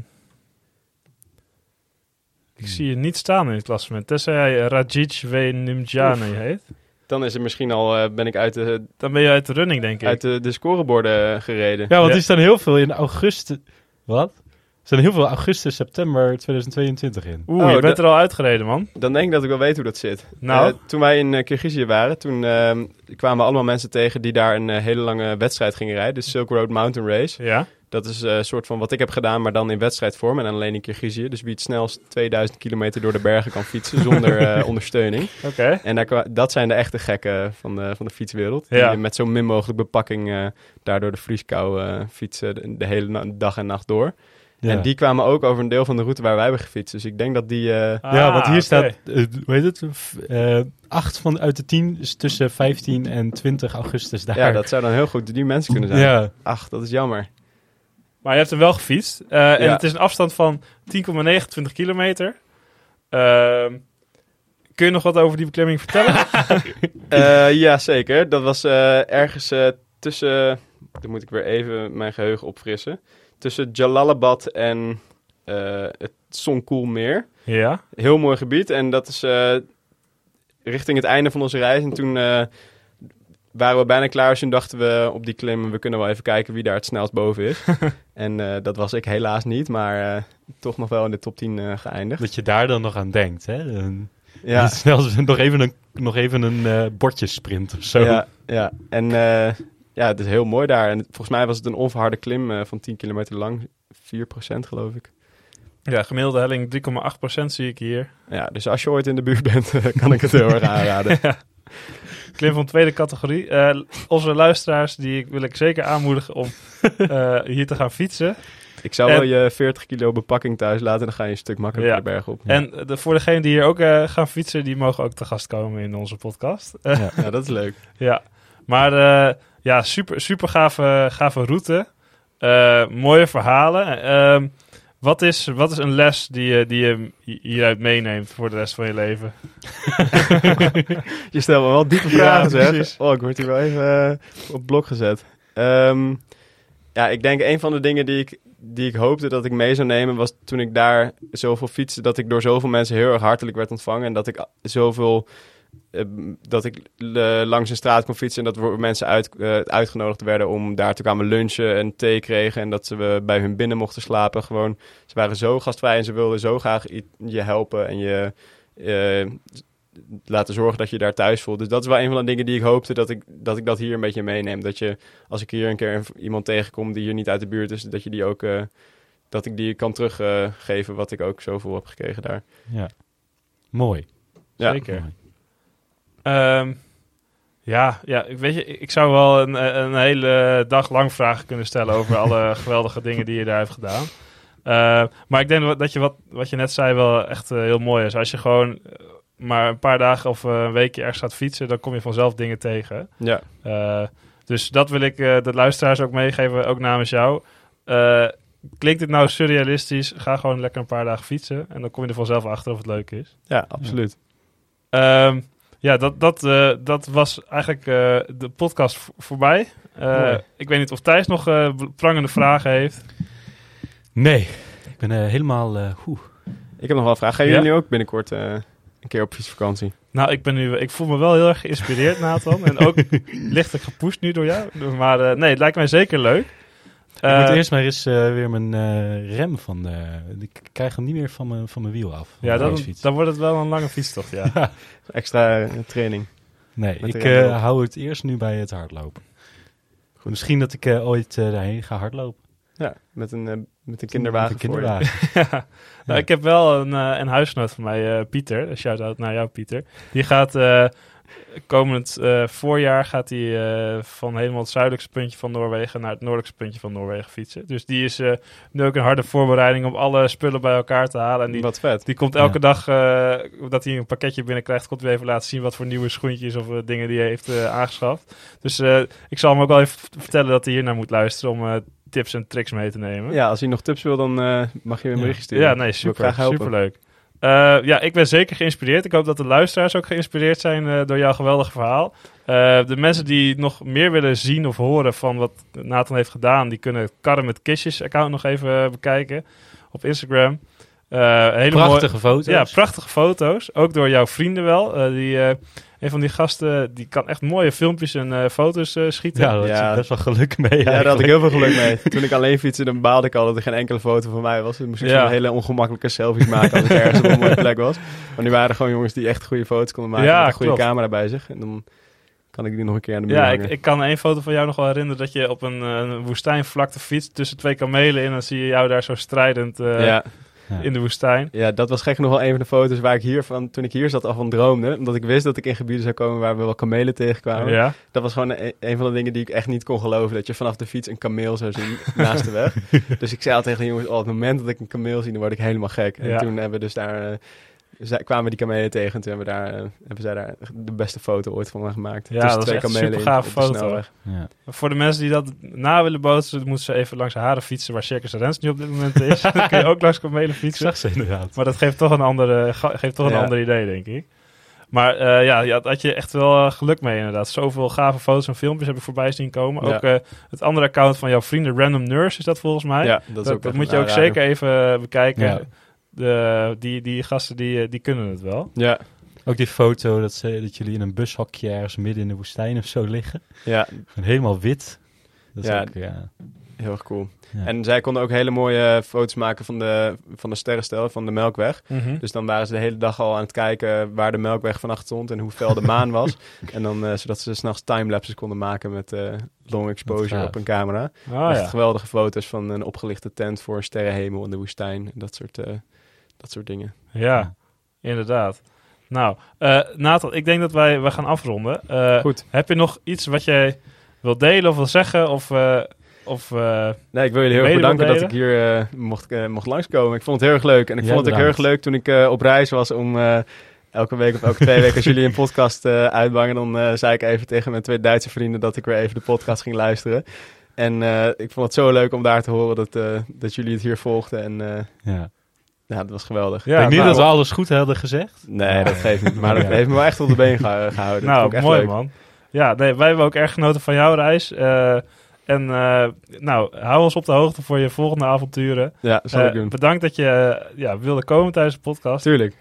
ik zie je niet staan in het klassement. Tenzij jij Rajic W. Nimjani heet. Dan is er misschien al, eh, ben ik uit de, Dan ben je uit de running, denk ik. uit de, de scoreborden gereden. Ja, want Ja. die staan heel veel in augustus. Wat? Er zijn heel veel augustus, september 2022 in. Oeh, Oh, je bent er al uitgereden, man. Dan denk ik dat ik wel weet hoe dat zit. Nou? Eh, toen wij in uh, Kirgizië waren, toen ehm, kwamen we allemaal mensen tegen die daar een eh, hele lange wedstrijd gingen rijden. De Silk Road Mountain Race. Ja. Dat is eh, een soort van wat ik heb gedaan, maar dan in wedstrijdvorm en dan alleen in Kirgizië. Dus wie het snelst 2000 kilometer door de bergen kan fietsen zonder eh, ondersteuning. Oké. En daar, dat zijn de echte gekken van de, van de fietswereld. Ja. Die met zo min mogelijk bepakking eh daardoor de vrieskou eh, fietsen de, de hele dag en nacht door. Ja. En die kwamen ook over een deel van de route waar wij hebben gefietst. Dus ik denk dat die... eh, ja, want Ah, hier oké. staat, eh, hoe heet het? Eh, acht van uit de tien is tussen 15 en 20 augustus daar. ja, dat zou dan heel goed die mensen kunnen zijn. Ja, Ach, dat is jammer. Maar je hebt hem wel gefietst. Eh, En het is een afstand van 10,29 kilometer. Ehm, kun je nog wat over die beklimming vertellen? Eh ja, zeker. Dat was eh, ergens eh, tussen... Dan moet ik weer even mijn geheugen opfrissen. Tussen Jalalabad en eh het Songkoelmeer. ja. Heel mooi gebied. En dat is eh, richting het einde van onze reis. En toen eh, waren we bijna klaar. Dus toen dachten we op die klim... we kunnen wel even kijken wie daar het snelst boven is. en dat was ik helaas niet. Maar toch nog wel in de top 10 eh, geëindigd. dat je daar dan nog aan denkt. Hè? Een, Ja, Snel nog even een, nog even een bordjesprint of zo. Ja, ja. en ja, het is heel mooi daar. En volgens mij was het een onverharde klim eh, van 10 kilometer lang. 4% geloof ik. ja, gemiddelde helling 3,8% zie ik hier. Ja, dus als je ooit in de buurt bent, kan ik het heel erg aanraden. Klim van tweede categorie. Eh, onze luisteraars, die wil ik zeker aanmoedigen om eh, hier te gaan fietsen. Ik zou En- wel je 40 kilo bepakking thuis laten. Dan ga je een stuk makkelijker Ja. de berg op. En de, voor degenen die hier ook gaan fietsen, die mogen ook te gast komen in onze podcast. Ja. Ja, dat is leuk. Ja, maar ja, super, super gave, gave route. Eh, mooie verhalen. Ehm, wat, is, wat is een les die je, die je hieruit meeneemt voor de rest van je leven? Je stelt me wel diepe Ja, vragen, zeg. precies. Oh, ik word hier wel even eh, op blok gezet. Ehm, ja, ik denk een van de dingen die ik, die ik hoopte dat ik mee zou nemen... was toen ik daar zoveel fietste... dat ik door zoveel mensen heel erg hartelijk werd ontvangen... en dat ik zoveel... eh, dat ik eh, langs een straat kon fietsen... en dat we mensen uit, eh, uitgenodigd werden om daar te komen lunchen... en thee kregen en dat ze we bij hun binnen mochten slapen. Gewoon, ze waren zo gastvrij en ze wilden zo graag je helpen... en je... eh, laten zorgen dat je daar thuis voelt. Dus dat is wel een van de dingen die ik hoopte dat ik dat, ik dat hier een beetje meeneem. Dat je, als ik hier een keer iemand tegenkom die hier niet uit de buurt is, dat je die ook, eh, dat ik die kan teruggeven wat ik ook zoveel heb gekregen daar. Ja. Mooi. Ja. Zeker. Mooi. Ehm, ja, ja, ik weet je, ik zou wel een, een hele dag lang vragen kunnen stellen over alle geweldige dingen die je daar hebt gedaan. Eh, maar ik denk dat je wat, wat je net zei wel echt eh, heel mooi is. Als je gewoon eh, maar een paar dagen of eh, een weekje ergens gaat fietsen, dan kom je vanzelf dingen tegen. Ja, Eh, dus dat wil ik eh, de luisteraars ook meegeven, ook namens jou. Eh, klinkt het nou surrealistisch? Ga gewoon lekker een paar dagen fietsen en dan kom je er vanzelf achter of het leuk is. ja absoluut. Ehm, ja, dat, dat, eh, dat was eigenlijk eh, de podcast vo- voorbij. Eh, Mooi. ik weet niet of Thijs nog eh, prangende vragen heeft. Nee, ik ben eh, helemaal... eh hoe. Ik heb nog wel een vraag. Gaan Ja? jullie nu ook binnenkort eh, een keer op fietsvakantie? Nou, ik, ben nu, ik voel me wel heel erg geïnspireerd, Nathan. en ook lichtelijk gepusht nu door jou. Maar eh, nee, het lijkt mij zeker leuk. Ik Eh, moet eerst maar eens eh, weer mijn eh, rem van de... Ik krijg hem niet meer van mijn, van mijn wiel af. ja, dan, dan wordt het wel een lange fietstocht, ja. Extra eh, training. Nee, Met ik eh, hou het eerst nu bij het hardlopen. Goed. Misschien dat ik eh, ooit eh, daarheen ga hardlopen. Ja, met een, eh, met een kinderwagen Met een kinderwagen. ja. Nou, ik heb wel een, eh, een huisgenoot van mij, eh, Pieter. Een shout-out naar jou, Pieter. Die gaat eh, komend eh, voorjaar gaat hij, eh, van helemaal het zuidelijkste puntje van Noorwegen naar het noordelijkste puntje van Noorwegen fietsen. Dus die is eh, nu ook een harde voorbereiding om alle spullen bij elkaar te halen. En die, Wat vet. die komt elke Ja. dag, eh, dat hij een pakketje binnenkrijgt, komt hij even laten zien wat voor nieuwe schoentjes of dingen die hij heeft eh, aangeschaft. Dus eh, ik zal hem ook wel even vertellen dat hij hier naar moet luisteren om eh, tips en tricks mee te nemen. Ja, als je nog tips wil, dan eh, mag je een Ja. berichtje sturen. Ja, nee, super. graag helpen. Superleuk. Eh, ja, ik ben zeker geïnspireerd. Ik hoop dat de luisteraars ook geïnspireerd zijn eh, door jouw geweldige verhaal. Eh, de mensen die nog meer willen zien of horen van wat Nathan heeft gedaan, die kunnen Karren met Kistjes account nog even bekijken op Instagram. Hele mooie- Prachtige foto's. ja, prachtige foto's. Ook door jouw vrienden wel. Die, een van die gasten, die kan echt mooie filmpjes en eh, foto's eh, schieten. Ja, daar Ja. best wel geluk mee Ja, daar had ik heel veel geluk mee. Toen ik alleen fietste, dan baalde ik al dat er geen enkele foto van mij was. Dan moest ik Ja. zo'n hele ongemakkelijke selfies maken als ik ergens op een mooie plek was. Maar nu waren er gewoon jongens die echt goede foto's konden maken Ja, met een goede klopt. camera bij zich. En dan kan ik die nog een keer aan de muur Ja, ik, kan één foto van jou nog wel herinneren dat je op een eh, woestijnvlakte fietst tussen twee kamelen in. En dan zie je jou daar zo strijdend eh, ja. Ja. in de woestijn. ja, dat was gek nog wel een van de foto's waar ik hier van, toen ik hier zat, al van droomde. Omdat ik wist dat ik in gebieden zou komen waar we wel kamelen tegenkwamen. Ja. Dat was gewoon een, een van de dingen die ik echt niet kon geloven. Dat je vanaf de fiets een kameel zou zien naast de weg. Dus ik zei al tegen de jongens, oh, op het moment dat ik een kameel zie, dan word ik helemaal gek. En Ja. toen hebben we dus daar, eh, zij- kwamen die kamelen tegen. En toen hebben, we daar, eh, hebben zij daar de beste foto ooit van gemaakt. Ja, Tussen dat is twee echt een kamelen foto. Ja. Voor de mensen die dat na willen bootsen, moeten ze even langs Haren fietsen, waar Circus Rens nu op dit moment is. dan kun je ook langs kamelen Ik fietsen. zag ze inderdaad. Maar dat geeft toch een, andere, ga- geeft toch een Ja. ander idee, denk ik. Maar eh, ja, ja, daar had je echt wel eh, geluk mee inderdaad. Zoveel gave foto's en filmpjes heb ik voorbij zien komen. Ja. Ook eh, het andere account van jouw vrienden, Random Nurse, is dat volgens mij. Ja, dat, dat is ook dat echt moet je ook zeker even eh, bekijken. De, die, die gasten die, eh, die kunnen het wel. Ja, Ook die foto dat, ze, dat jullie in een bushokje ergens midden in de woestijn of zo liggen. ja, helemaal wit. Dat is Ja. ook, ja. heel erg cool. Ja. En zij konden ook hele mooie foto's maken van de, van de sterrenstelsel, van de Melkweg. Dus dan waren ze de hele dag al aan het kijken waar de Melkweg vannacht stond en hoe fel de maan was. en dan, eh, zodat ze s'nachts timelapses konden maken met eh, long exposure op een camera. Oh, Echt ja. geweldige foto's van een opgelichte tent voor een sterrenhemel in de woestijn. En dat soort, eh, dat soort dingen. ja, inderdaad. Nou, eh Nathan, ik denk dat wij, wij gaan afronden. Eh, Goed. Heb je nog iets wat jij wil delen of wil zeggen? Of, eh, of eh, Nee, ik wil jullie heel erg bedanken dat ik hier eh, mocht, mocht langskomen. Ik vond het heel erg leuk. En ik Ja, vond het ook heel erg leuk toen ik eh, op reis was om eh, elke week of elke twee weken als jullie een podcast eh uitbangen. Dan zei ik even tegen mijn twee Duitse vrienden dat ik weer even de podcast ging luisteren. En eh, ik vond het zo leuk om daar te horen dat, eh, dat jullie het hier volgden. En eh, ja. Ja, dat was geweldig. Ja, ik denk niet nou, dat we alles goed hadden gezegd. Nee, dat geeft niet. Maar dat heeft me wel echt op de been gehouden. Nou, echt mooi leuk. man. Ja, nee, wij hebben ook erg genoten van jouw reis. Eh, en eh, nou, hou ons op de hoogte voor je volgende avonturen. Ja, dat zal Eh, ik doen. bedankt dat je eh, ja, wilde komen tijdens de podcast. Tuurlijk.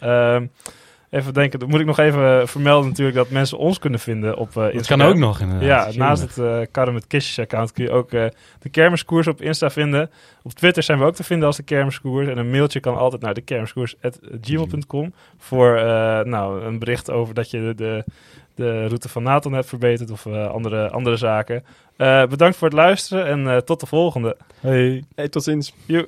Even denken, dan moet ik nog even vermelden natuurlijk dat mensen ons kunnen vinden op eh Dat Instagram. kan ook nog inderdaad. Ja, naast het eh Karren met Kistjes account kun je ook eh, de kermiskoers op Insta vinden. Op Twitter zijn we ook te vinden als de kermiskoers. En een mailtje kan altijd naar de kermiskoers.gmail.com voor eh, nou, een bericht over dat je de, de, de route van Nathan hebt verbeterd of eh, andere, andere zaken. Eh, bedankt voor het luisteren en eh, tot de volgende. Hey. Hey, tot ziens. Joe.